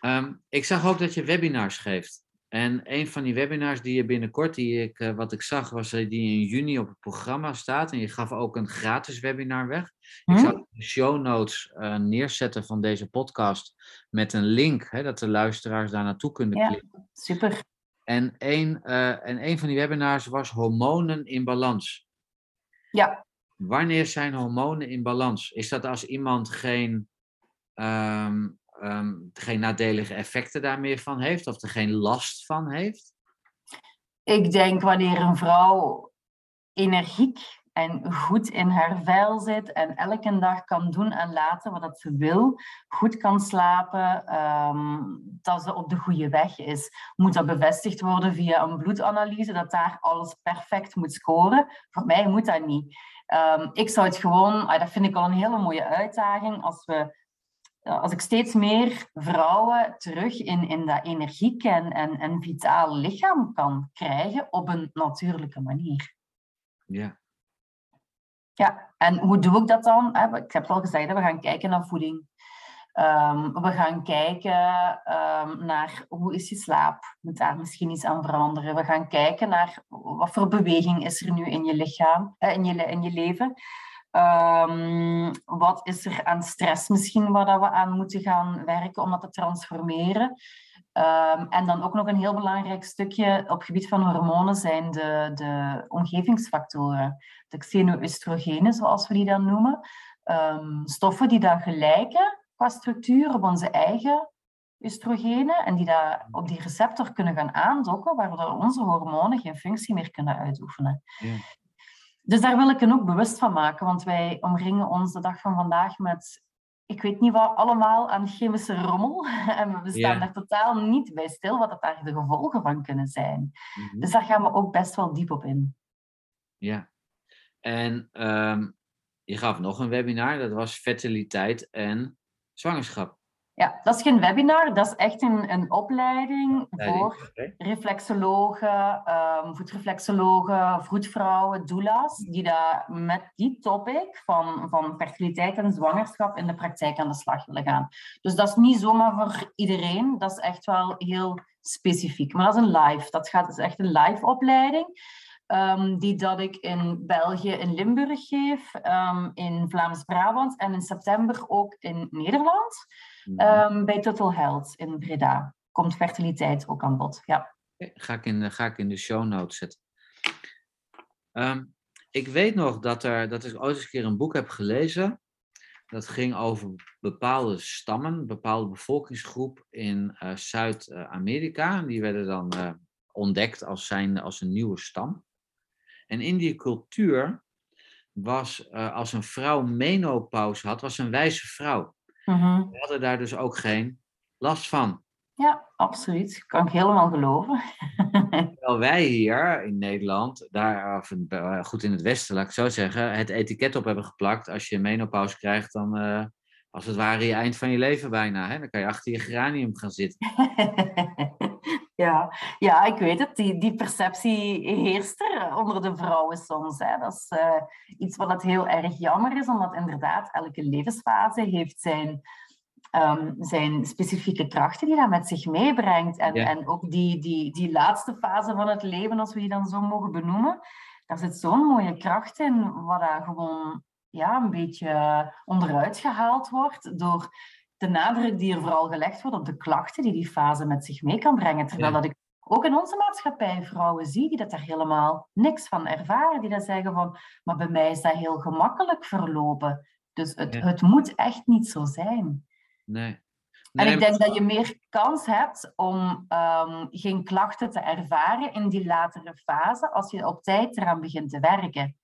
Um, ik zag ook dat je webinars geeft. En een van die webinars die je binnenkort, die ik, uh, wat ik zag, was die in juni op het programma staat. En je gaf ook een gratis webinar weg. Hm? Ik zou het de show notes neerzetten van deze podcast met een link, hè, dat de luisteraars daar naartoe kunnen ja, klikken. Super. En een, uh, en een van die webinars was hormonen in balans. Ja. Wanneer zijn hormonen in balans? Is dat als iemand geen, um, um, geen nadelige effecten daar meer van heeft of er geen last van heeft? Ik denk wanneer een vrouw energiek en goed in haar vel zit en elke dag kan doen en laten wat ze wil, goed kan slapen, um, dat ze op de goede weg is. Moet dat bevestigd worden via een bloedanalyse, dat daar alles perfect moet scoren? Voor mij moet dat niet. Um, ik zou het gewoon, ah, dat vind ik al een hele mooie uitdaging, als we als ik steeds meer vrouwen terug in, in dat energiek en, en, en vitaal lichaam kan krijgen op een natuurlijke manier. Ja. Ja, en hoe doe ik dat dan? Ik heb al gezegd, we gaan kijken naar voeding. Um, we gaan kijken um, naar hoe is je slaap? Moet daar misschien iets aan veranderen? We gaan kijken naar wat voor beweging is er nu in je lichaam, in, je, in je leven. Um, wat is er aan stress misschien waar we aan moeten gaan werken om dat te transformeren? Um, en dan ook nog een heel belangrijk stukje op het gebied van hormonen zijn de, de omgevingsfactoren. De xenoestrogenen, zoals we die dan noemen. Um, stoffen die dan gelijken qua structuur op onze eigen oestrogenen en die daar op die receptor kunnen gaan aandokken, waardoor onze hormonen geen functie meer kunnen uitoefenen. Ja. Dus daar wil ik hen ook bewust van maken, want wij omringen ons de dag van vandaag met, ik weet niet wat, allemaal aan chemische rommel. En we staan daar totaal niet bij stil wat dat daar de gevolgen van kunnen zijn. Mhm. Dus daar gaan we ook best wel diep op in. Ja, en um, je gaf nog een webinar, dat was fertiliteit en zwangerschap. Ja, dat is geen webinar, dat is echt een, een opleiding voor reflexologen, um, voetreflexologen, vroedvrouwen, doula's, die daar met die topic van, van fertiliteit en zwangerschap in de praktijk aan de slag willen gaan. Dus dat is niet zomaar voor iedereen, dat is echt wel heel specifiek. Maar dat is een live, dat gaat, is echt een live opleiding. Um, die dat ik in België, in Limburg geef, um, in Vlaams-Brabant en in september ook in Nederland. Um, bij Total Health in Breda komt fertiliteit ook aan bod. Ja. Ga, ik in, ga ik in de show notes zetten. Ik weet nog dat, er, dat ik ooit eens een keer een boek heb gelezen. Dat ging over bepaalde stammen, bepaalde bevolkingsgroep in uh, Zuid-Amerika. Die werden dan uh, ontdekt als, zijn, als een nieuwe stam. En in die cultuur was, uh, als een vrouw menopauze had, was een wijze vrouw. Mm We hadden daar dus ook geen last van. Ja, absoluut. Kan ik helemaal geloven. Terwijl wij hier in Nederland, daar, of eh, goed in het Westen, laat ik zo zeggen, het etiket op hebben geplakt. Als je menopauze krijgt, dan uh, als het ware je eind van je leven bijna. Hè? Dan kan je achter je geranium gaan zitten. ja. ja, ik weet het. Die, die perceptie heerst er onder de vrouwen soms. Hè. Dat is uh, iets wat het heel erg jammer is, omdat inderdaad elke levensfase heeft zijn, um, zijn specifieke krachten die dat met zich meebrengt. En, en ook die, die, die laatste fase van het leven, als we die dan zo mogen benoemen, daar zit zo'n mooie kracht in, wat daar gewoon ja, een beetje onderuit gehaald wordt door de nadruk die er vooral gelegd wordt op de klachten die die fase met zich mee kan brengen. Terwijl dat ik ook in onze maatschappij vrouwen zie die dat daar helemaal niks van ervaren. Die dat zeggen van, maar bij mij is dat heel gemakkelijk verlopen. Dus het, het moet echt niet zo zijn. Nee. en ik denk dat je meer kans hebt om um, geen klachten te ervaren in die latere fase als je op tijd eraan begint te werken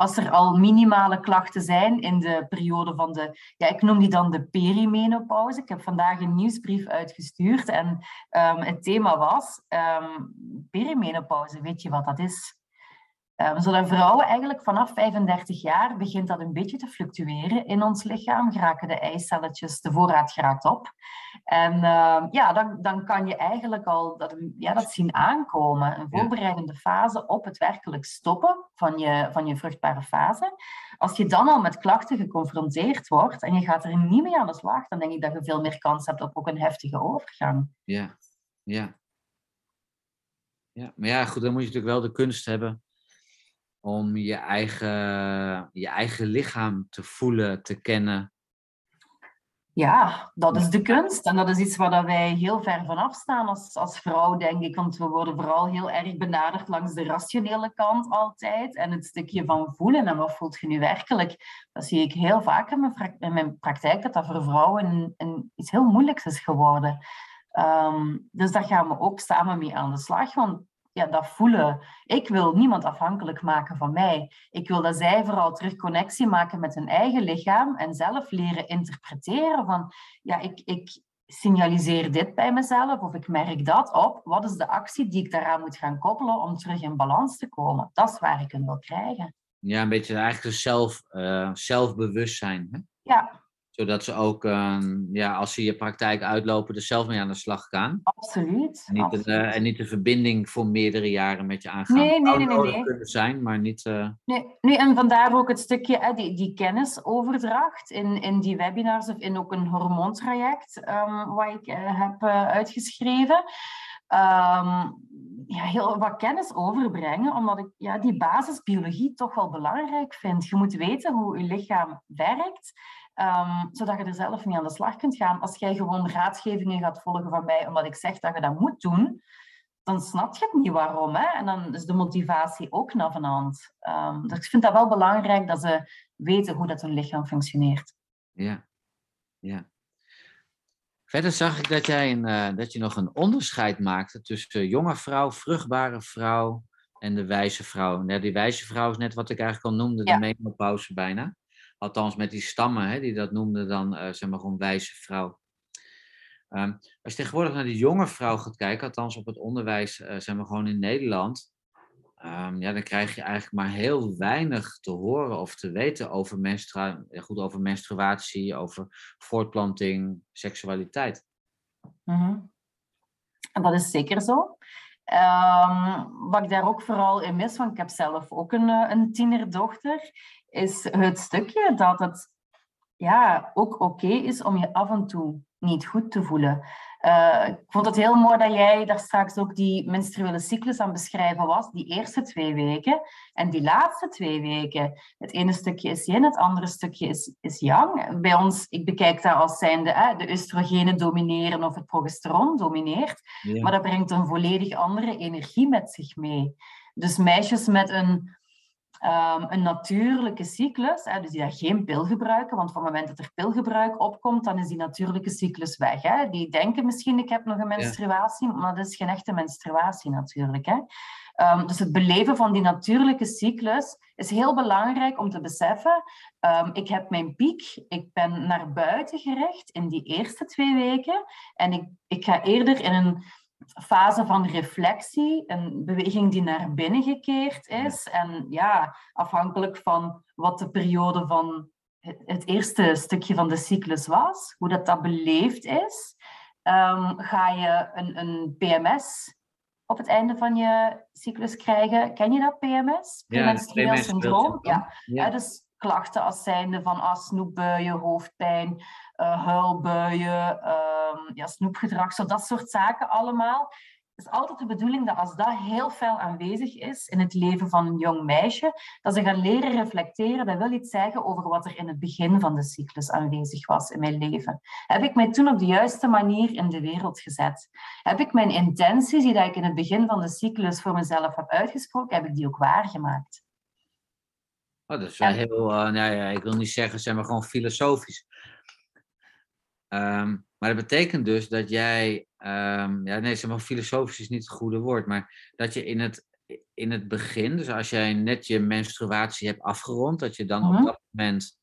als er al minimale klachten zijn in de periode van de, ja, ik noem die dan de perimenopauze. Ik heb vandaag een nieuwsbrief uitgestuurd en um, het thema was um, perimenopauze. Weet je wat dat is? Um, zodat vrouwen eigenlijk vanaf 35 jaar begint dat een beetje te fluctueren in ons lichaam. Geraken de eicelletjes, de voorraad geraakt op. En uh, ja, dan, dan kan je eigenlijk al dat, ja, dat zien aankomen. Een voorbereidende fase op het werkelijk stoppen van je, van je vruchtbare fase. Als je dan al met klachten geconfronteerd wordt en je gaat er niet mee aan de slag, dan denk ik dat je veel meer kans hebt op ook een heftige overgang. Ja, ja. Ja, maar ja, goed, dan moet je natuurlijk wel de kunst hebben om je eigen, je eigen lichaam te voelen, te kennen. Ja, dat is de kunst. En dat is iets waar wij heel ver van afstaan als, als vrouw, denk ik. Want we worden vooral heel erg benaderd langs de rationele kant altijd. En het stukje van voelen en wat voelt je nu werkelijk. Dat zie ik heel vaak in mijn, in mijn praktijk, dat dat voor vrouwen een, een, iets heel moeilijks is geworden. Ehm, dus daar gaan we ook samen mee aan de slag. Want ja, dat voelen. Ik wil niemand afhankelijk maken van mij. Ik wil dat zij vooral terug connectie maken met hun eigen lichaam en zelf leren interpreteren van, ja, ik, ik signaliseer dit bij mezelf of ik merk dat op. Wat is de actie die ik daaraan moet gaan koppelen om terug in balans te komen? Dat is waar ik hem wil krijgen. Ja, een beetje eigenlijk zelf, uh, zelfbewustzijn. Hè? Ja, zodat ze ook, ehm, ja, als ze je praktijk uitlopen, er zelf mee aan de slag gaan. Absoluut. En niet, absoluut. Een, en niet de verbinding voor meerdere jaren met je aangaan. Nee, nee, nee. nee, nee. kunnen zijn, maar niet... Uh... Nee, nee, en vandaar ook het stukje, hè, die, die kennisoverdracht in, in die webinars of in ook een hormoontraject um, wat ik uh, heb uh, uitgeschreven. Um, ja, heel wat kennis overbrengen, omdat ik ja, die basisbiologie toch wel belangrijk vind. Je moet weten hoe je lichaam werkt. Um, zodat je er zelf mee aan de slag kunt gaan. Als jij gewoon raadgevingen gaat volgen van mij, omdat ik zeg dat je dat moet doen, dan snap je het niet waarom. Hè? En dan is de motivatie ook naar van hand. Um, dus ik vind dat wel belangrijk dat ze weten hoe dat hun lichaam functioneert. Ja, ja. Verder zag ik dat, jij een, uh, dat je nog een onderscheid maakte tussen jonge vrouw, vruchtbare vrouw en de wijze vrouw. Ja, die wijze vrouw is net wat ik eigenlijk al noemde, ja. de menopauze bijna. Althans, met die stammen, hè, die dat noemden dan, uh, zeg maar, gewoon wijze vrouw. Um, als je tegenwoordig naar die jonge vrouw gaat kijken, althans op het onderwijs, uh, zeg maar, gewoon in Nederland, um, ja, dan krijg je eigenlijk maar heel weinig te horen of te weten over, menstrua goed, over menstruatie, over voortplanting, seksualiteit. Mm -hmm. Dat is zeker zo. Um, wat ik daar ook vooral in mis, want ik heb zelf ook een, een tienerdochter, is het stukje dat het ja, ook oké okay is om je af en toe niet goed te voelen. Uh, ik vond het heel mooi dat jij daar straks ook die menstruele cyclus aan beschrijven was, die eerste twee weken en die laatste twee weken. Het ene stukje is yin, het andere stukje is, is yang. Bij ons, ik bekijk dat als zijnde eh, de oestrogenen domineren of het progesteron domineert, ja. maar dat brengt een volledig andere energie met zich mee. Dus meisjes met een Um, een natuurlijke cyclus, hè, dus die daar geen pil gebruiken, want van het moment dat er pilgebruik opkomt, dan is die natuurlijke cyclus weg. Hè. Die denken misschien, ik heb nog een menstruatie, ja. maar dat is geen echte menstruatie natuurlijk. Hè. Um, dus het beleven van die natuurlijke cyclus is heel belangrijk om te beseffen. Um, ik heb mijn piek, ik ben naar buiten gericht in die eerste twee weken en ik, ik ga eerder in een fase van reflectie, een beweging die naar binnen gekeerd is. En ja, afhankelijk van wat de periode van het eerste stukje van de cyclus was, hoe dat, dat beleefd is, um, ga je een, een PMS op het einde van je cyclus krijgen. Ken je dat, PMS? Premenstrueel ja. Ja. ja. ja. dus klachten als zijnde van ah, snoepbuien, hoofdpijn, uh, huilbuien, uh, ja, snoepgedrag, zo dat soort zaken allemaal. Het is altijd de bedoeling dat als dat heel fel aanwezig is in het leven van een jong meisje, dat ze gaan leren reflecteren. Dat wil iets zeggen over wat er in het begin van de cyclus aanwezig was in mijn leven. Heb ik mij toen op de juiste manier in de wereld gezet? Heb ik mijn intenties, die ik in het begin van de cyclus voor mezelf heb uitgesproken, heb ik die ook waargemaakt? Oh, dat is wel heel, uh, nou ja, ik wil niet zeggen, zeg maar gewoon filosofisch. Um, maar dat betekent dus dat jij, um, ja, nee, zeg maar filosofisch is niet het goede woord, maar dat je in het, in het begin, dus als jij net je menstruatie hebt afgerond, dat je dan op dat moment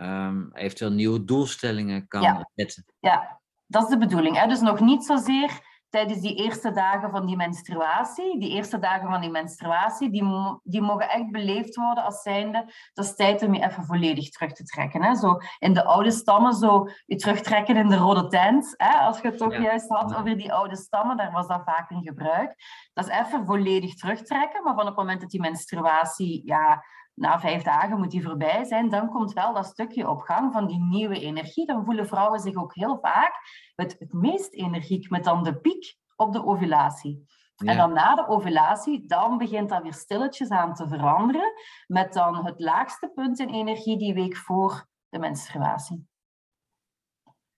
um, eventueel nieuwe doelstellingen kan ja. zetten. Ja, dat is de bedoeling. Hè? Dus nog niet zozeer tijdens die eerste dagen van die menstruatie. Die eerste dagen van die menstruatie, die, die mogen echt beleefd worden als zijnde, dat is tijd om je even volledig terug te trekken. Hè? Zo in de oude stammen, zo je terugtrekken in de rode tent. Hè? Als je het toch ja. juist had over die oude stammen, daar was dat vaak in gebruik. Dat is even volledig terugtrekken, maar van het moment dat die menstruatie ja, na vijf dagen moet die voorbij zijn, dan komt wel dat stukje op gang van die nieuwe energie. Dan voelen vrouwen zich ook heel vaak het, het meest energiek met dan de piek op de ovulatie. En dan na de ovulatie, dan begint dat weer stilletjes aan te veranderen, met dan het laagste punt in energie die week voor de menstruatie.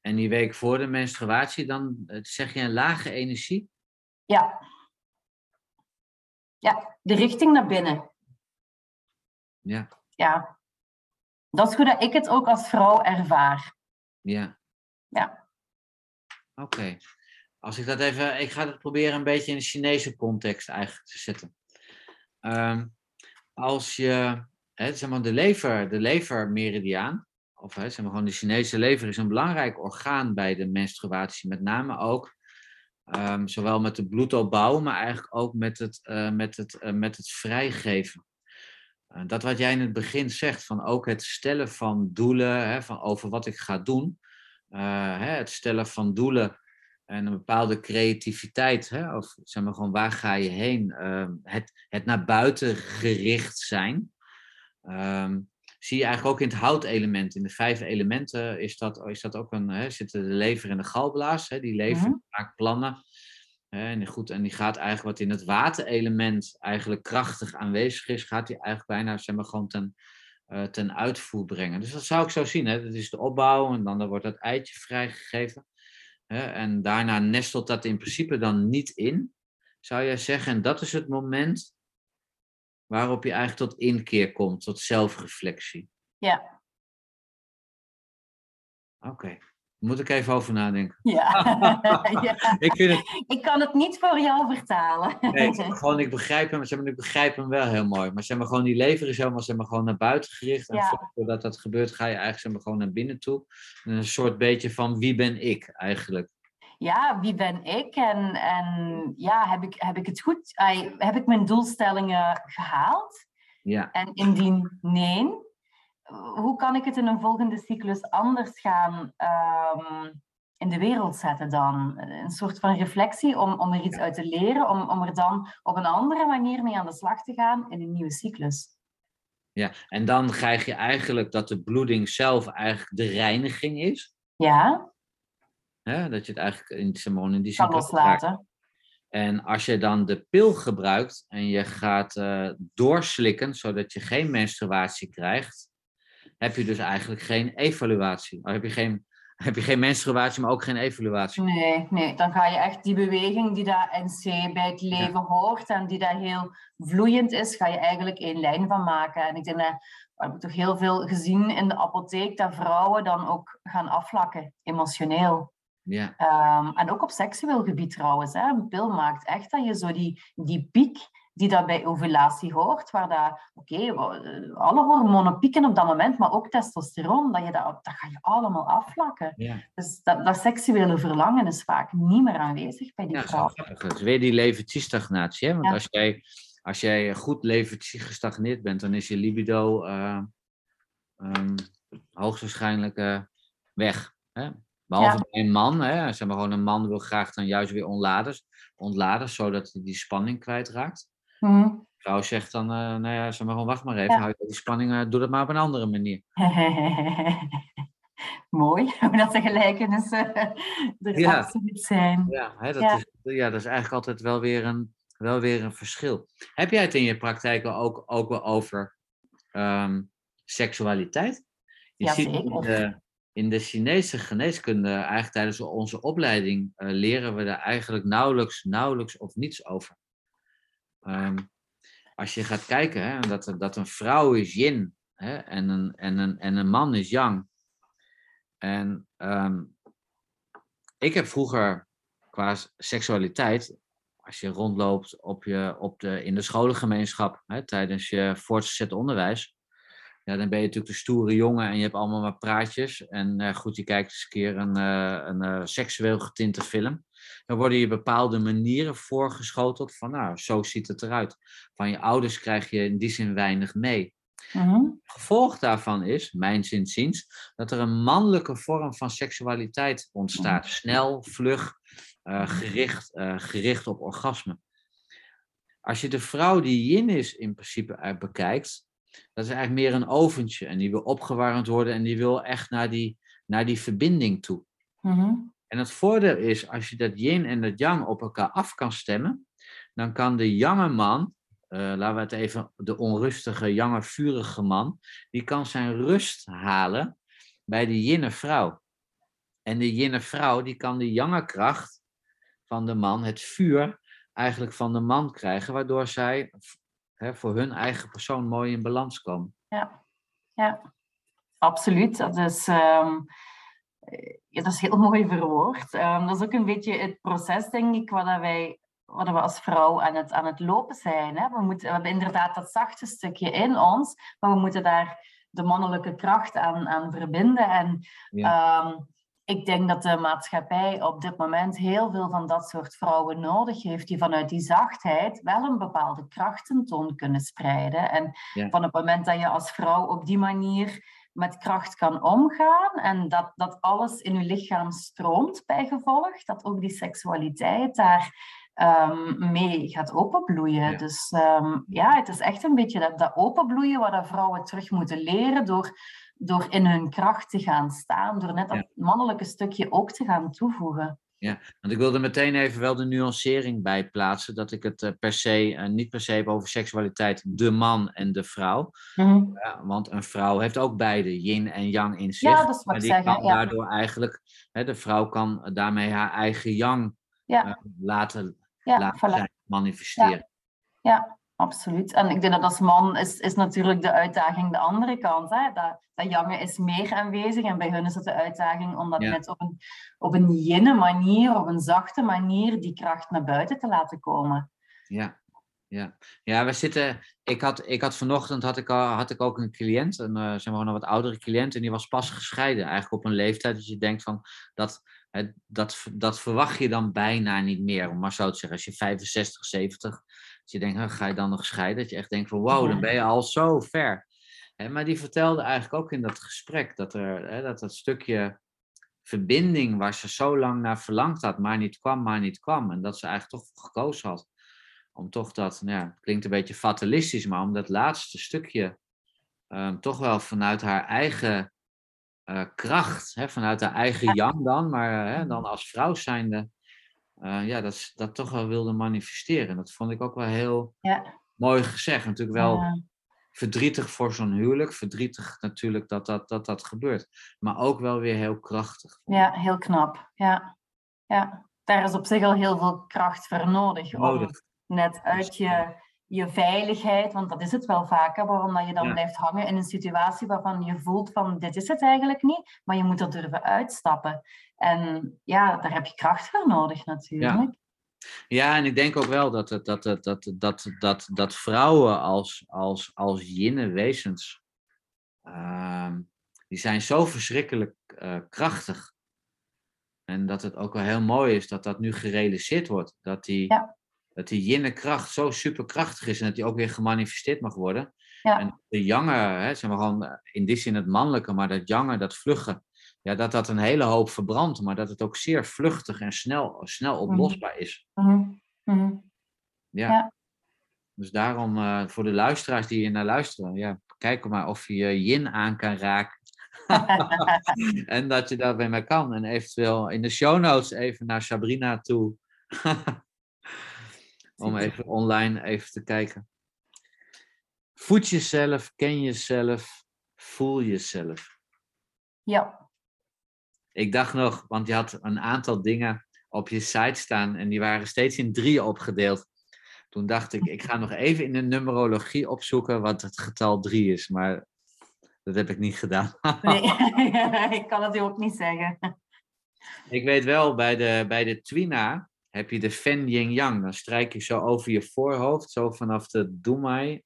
En die week voor de menstruatie, dan eh, zeg je een lage energie? Ja. Ja, de richting naar binnen. Ja. Ja. Dat is hoe dat ik het ook als vrouw ervaar. Ja. Ja. Oké. Als ik dat even, ik ga het proberen een beetje in de Chinese context eigenlijk te zetten. Ehm, als je, hè, zeg maar, de lever, de levermeridiaan, of hè, zeg maar gewoon de Chinese lever is een belangrijk orgaan bij de menstruatie, met name ook ehm, zowel met de bloedopbouw, maar eigenlijk ook met het, uh, met het, uh, met het vrijgeven. Uh, dat wat jij in het begin zegt, van ook het stellen van doelen, hè, van over wat ik ga doen, hè, het stellen van doelen en een bepaalde creativiteit, hè, of zeg maar gewoon waar ga je heen, ehm, het, het naar buiten gericht zijn. Um, zie je eigenlijk ook in het houtelement. In de vijf elementen is dat, is dat ook een, hè, zitten de lever en de galblaas. Hè, die lever mm maakt plannen. En, goed, en die gaat eigenlijk wat in het waterelement eigenlijk krachtig aanwezig is, gaat die eigenlijk bijna zeg maar, gewoon ten, uh, ten uitvoer brengen. Dus dat zou ik zo zien. Hè. Dat is de opbouw en dan, dan wordt dat eitje vrijgegeven. Hè, en daarna nestelt dat in principe dan niet in, zou jij zeggen. En dat is het moment waarop je eigenlijk tot inkeer komt, tot zelfreflectie. Ja. Oké. Moet ik even over nadenken. Ja. ja. ik, vind het... ik kan het niet voor jou vertalen. nee, gewoon, ik begrijp hem, zeg maar, ik begrijp hem wel heel mooi. Maar zeg maar, gewoon die lever is helemaal zeg maar, gewoon naar buiten gericht. En Ja. voordat dat gebeurt, ga je eigenlijk zeg maar, gewoon naar binnen toe. En een soort beetje van wie ben ik eigenlijk. Ja, wie ben ik? En, en ja, heb ik, heb ik het goed? heb ik mijn doelstellingen gehaald? Ja, En indien nee, hoe kan ik het in een volgende cyclus anders gaan ehm, in de wereld zetten dan? Een soort van reflectie om, om er iets uit te leren, om, om er dan op een andere manier mee aan de slag te gaan in een nieuwe cyclus. ja. En dan krijg je eigenlijk dat de bloeding zelf eigenlijk de reiniging is. Ja? Dat je het eigenlijk in, maar, in die kan zin raakt. loslaten. En als je dan de pil gebruikt en je gaat eh, doorslikken, zodat je geen menstruatie krijgt, heb je dus eigenlijk geen evaluatie. Of heb je geen, heb je geen menstruatie, maar ook geen evaluatie. Nee, nee, dan ga je echt die beweging die daar NC bij het leven hoort en die daar heel vloeiend is, ga je eigenlijk één lijn van maken. En ik denk dat we hebben toch heel veel gezien in de apotheek dat vrouwen dan ook gaan afvlakken, emotioneel. Ja, Ehm, en ook op seksueel gebied trouwens. Hè. Een pil maakt echt dat je zo die, die piek die dat bij ovulatie hoort, waar dat, oké, eh, alle hormonen pieken op dat moment, maar ook testosteron, dat, je dat, dat ga je allemaal afvlakken. ja. Dus dat, dat seksuele verlangen is vaak niet meer aanwezig bij die ja vrouw. Het is weer die levertiestagnatie. Hè? Want Ja. als, jij, als jij goed levertie gestagneerd bent, dan is je libido eh, ehm, hoogstwaarschijnlijk eh, weg. Hè? Behalve Ja. bij een man. Hè? Zeg maar gewoon een man wil graag dan juist weer ontladen, ontladen zodat hij die spanning kwijtraakt. De vrouw zegt dan, eh, nou ja, zeg maar gewoon, wacht maar even, Ja. hou je die spanning, eh, doe dat maar op een andere manier. Mooi, hoe dat de gelijkenissen er Ja. absoluut zijn. Ja, hè, dat, Ja. Is, ja, dat is eigenlijk altijd wel weer een, wel weer een verschil. Heb jij het in je praktijk ook, ook wel over ehm, seksualiteit? Je Ja, ziet in de, in de Chinese geneeskunde, eigenlijk tijdens onze opleiding, eh, leren we daar eigenlijk nauwelijks, nauwelijks of niets over. Ehm, als je gaat kijken, hè, dat, dat een vrouw is yin hè, en, een, en, een, en een man is yang. En ehm, ik heb vroeger qua seksualiteit, als je rondloopt op je, op de, in de scholengemeenschap hè, tijdens je voortgezet onderwijs, ja, dan ben je natuurlijk de stoere jongen en je hebt allemaal maar praatjes. En eh, goed, je kijkt eens een keer een, eh, een eh, seksueel getinte film. Dan worden je bepaalde manieren voorgeschoteld van, nou, zo ziet het eruit. Van je ouders krijg je in die zin weinig mee. Mhm. Gevolg daarvan is, mijn zinziens, dat er een mannelijke vorm van seksualiteit ontstaat. Snel, vlug, eh, gericht, eh, gericht op orgasme. Als je de vrouw die yin is in principe uit bekijkt, dat is eigenlijk meer een oventje. En die wil opgewarmd worden en die wil echt naar die, naar die verbinding toe. Mhm. En het voordeel is, als je dat yin en dat yang op elkaar af kan stemmen, dan kan de jonge man, uh, laten we het even, de onrustige, jonge, vurige man, die kan zijn rust halen bij de jinne vrouw. En de jinne vrouw, die kan de jonge kracht van de man, het vuur eigenlijk van de man krijgen, waardoor zij hè, voor hun eigen persoon mooi in balans komen. Ja, ja. absoluut. Dat is, um, ja, dat is heel mooi verwoord. Um, dat is ook een beetje het proces, denk ik, wat wij wat we als vrouw aan het, aan het lopen zijn. Hè? We, moeten, we hebben inderdaad dat zachte stukje in ons, maar we moeten daar de mannelijke kracht aan, aan verbinden. En ja. um, ik denk dat de maatschappij op dit moment heel veel van dat soort vrouwen nodig heeft, die vanuit die zachtheid wel een bepaalde krachtentoon kunnen spreiden. En van het moment dat je als vrouw op die manier met kracht kan omgaan en dat, dat alles in je lichaam stroomt bij gevolg, dat ook die seksualiteit daar um, mee gaat openbloeien. Dus um, ja, het is echt een beetje dat, dat openbloeien wat vrouwen terug moeten leren door door in hun kracht te gaan staan, door net dat mannelijke stukje ook te gaan toevoegen. Ja, want ik wilde meteen even wel de nuancering bij plaatsen, dat ik het eh, per se, uh, niet per se heb over seksualiteit, de man en de vrouw. Mm ja, want een vrouw heeft ook beide, yin en yang in zich. Ja, dat is wat ik die zeggen. kan daardoor eigenlijk, hè, de vrouw kan daarmee haar eigen yang ja. uh, laten, laten zijn, manifesteren. ja absoluut. En ik denk dat als man is, is natuurlijk de uitdaging de andere kant. Hè? Dat, dat jongen is meer aanwezig en bij hun is het de uitdaging om dat net op een, op een jinne manier, op een zachte manier, die kracht naar buiten te laten komen. Ja, ja. ja we zitten. Ik had, ik had vanochtend had ik, had ik ook een cliënt, een uh, zeg maar een wat oudere cliënt, en die was pas gescheiden. Eigenlijk op een leeftijd dat je denkt van dat, dat, dat verwacht je dan bijna niet meer, om maar zo te zeggen. Als je 65, 70 je denkt, ga je dan nog scheiden? Dat je echt denkt van wow, dan ben je al zo ver. maar die vertelde eigenlijk ook in dat gesprek dat er, dat, dat stukje verbinding waar ze zo lang naar verlangd had, maar niet kwam, maar niet kwam. En dat ze eigenlijk toch gekozen had om toch dat, nou ja, klinkt een beetje fatalistisch, maar om dat laatste stukje um, toch wel vanuit haar eigen uh, kracht, hè, vanuit haar eigen yang dan, maar uh, dan als vrouw zijnde, uh, ja, dat, dat toch wel wilde manifesteren. Dat vond ik ook wel heel ja. mooi gezegd. Natuurlijk wel verdrietig voor zo'n huwelijk. Verdrietig natuurlijk dat dat, dat dat gebeurt. Maar ook wel weer heel krachtig. Ja, heel knap. Ja. ja. Daar is op zich al heel veel kracht voor nodig. Om net uit je, je veiligheid, want dat is het wel vaker, waarom dat je dan blijft hangen in een situatie waarvan je voelt van dit is het eigenlijk niet, maar je moet er durven uitstappen. En ja, daar heb je kracht voor nodig natuurlijk. Ja. en ik denk ook wel dat, dat, dat, dat, dat, dat, dat vrouwen als, als, als jinne wezens, uh, die zijn zo verschrikkelijk uh, krachtig. En dat het ook wel heel mooi is dat dat nu gerealiseerd wordt. Dat die, ja. Dat die jinne-kracht zo superkrachtig is en dat die ook weer gemanifesteerd mag worden. Ja. En de jange, hè, zeg maar gewoon in die zin het mannelijke, maar dat jange, dat vlugge, ja, dat dat een hele hoop verbrandt, maar dat het ook zeer vluchtig en snel, snel mhm. oplosbaar is. Mm -hmm. ja. ja. Dus daarom uh, voor de luisteraars die hier naar luisteren, ja, kijk maar of je je yin aan kan raken. en dat je dat bij mij kan. En eventueel in de show notes even naar Sabrina toe. Om even online even te kijken. Voed jezelf, ken jezelf, voel jezelf. Ja ik dacht nog, want je had een aantal dingen op je site staan en die waren steeds in drieën opgedeeld. Toen dacht ik, ik ga nog even in de numerologie opzoeken wat het getal drie is, maar dat heb ik niet gedaan. nee, ik kan het ook niet zeggen. Ik weet wel, bij de, bij de Twina heb je de Fen Yin Yang. Dan strijk je zo over je voorhoofd, zo vanaf de Dumai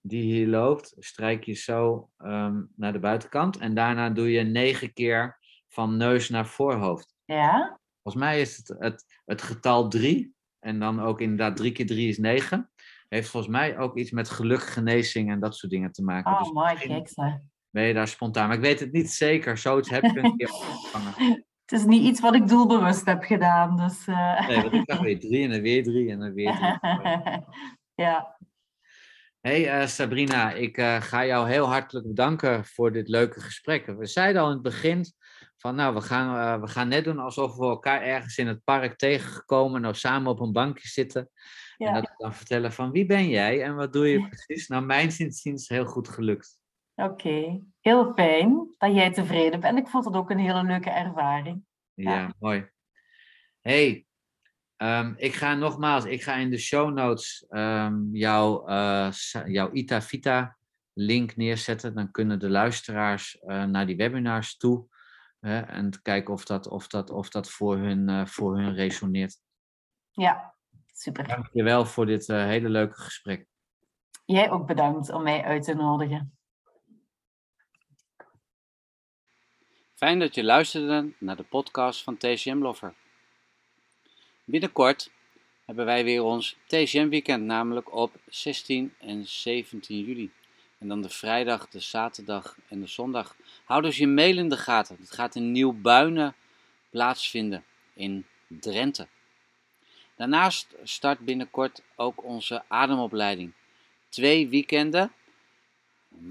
die hier loopt, strijk je zo um, naar de buitenkant. En daarna doe je negen keer van neus naar voorhoofd. Ja. Volgens mij is het, het het getal 3, en dan ook inderdaad 3 keer 3 is 9. Heeft volgens mij ook iets met geluk, genezing en dat soort dingen te maken. Oh, dus mooi, kijk Ben je daar spontaan? Maar ik weet het niet zeker. Zoiets heb ik een keer opgevangen. Het is niet iets wat ik doelbewust heb gedaan. Dus, uh... Nee, want ik dacht weer 3 en dan weer 3 en dan weer 3. ja. Hey uh, Sabrina, ik uh, ga jou heel hartelijk bedanken voor dit leuke gesprek. We zeiden al in het begin, van nou, we gaan, we gaan net doen alsof we elkaar ergens in het park tegengekomen, nou samen op een bankje zitten. En dat ik dan vertellen van wie ben jij en wat doe je precies? Nou, mijn is heel goed gelukt. Oké, heel fijn dat jij tevreden bent. Ik vond het ook een hele leuke ervaring. Ja, mooi. hey, ehm, ik ga nogmaals, ik ga in de show notes um, jouw, uh, jouw Ita Vita link neerzetten. Dan kunnen de luisteraars uh, naar die webinars toe. en kijken of dat, of dat, of dat voor, hun, uh, voor hun resoneert. Ja, super. Dank je wel voor dit hele leuke gesprek. Jij ook bedankt om mij uit te nodigen. Fijn dat je luisterde naar de podcast van TCM Lover. Binnenkort hebben wij weer ons TCM weekend, namelijk op 16 en 17 juli. En dan de vrijdag, de zaterdag en de zondag. Hou dus je mail in de gaten. Het gaat in Nieuwbuinen plaatsvinden in Drenthe. Daarnaast start binnenkort ook onze ademopleiding. Twee weekenden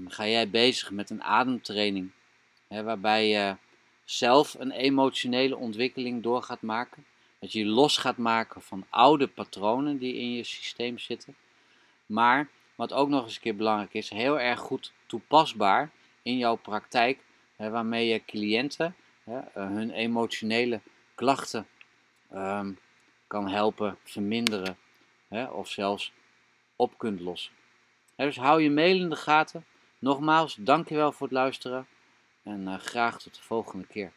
ga jij bezig met een ademtraining Waarbij je zelf een emotionele ontwikkeling door gaat maken. Dat je los gaat maken van oude patronen die in je systeem zitten. Maar wat ook nog eens een keer belangrijk is, heel erg goed toepasbaar in jouw praktijk. Hè, waarmee je cliënten hè, eh, hun emotionele klachten um, kan helpen verminderen. Hè, of zelfs op kunt lossen. dus hou je mail in de gaten. Nogmaals, dankjewel voor het luisteren. En uh, graag tot de volgende keer.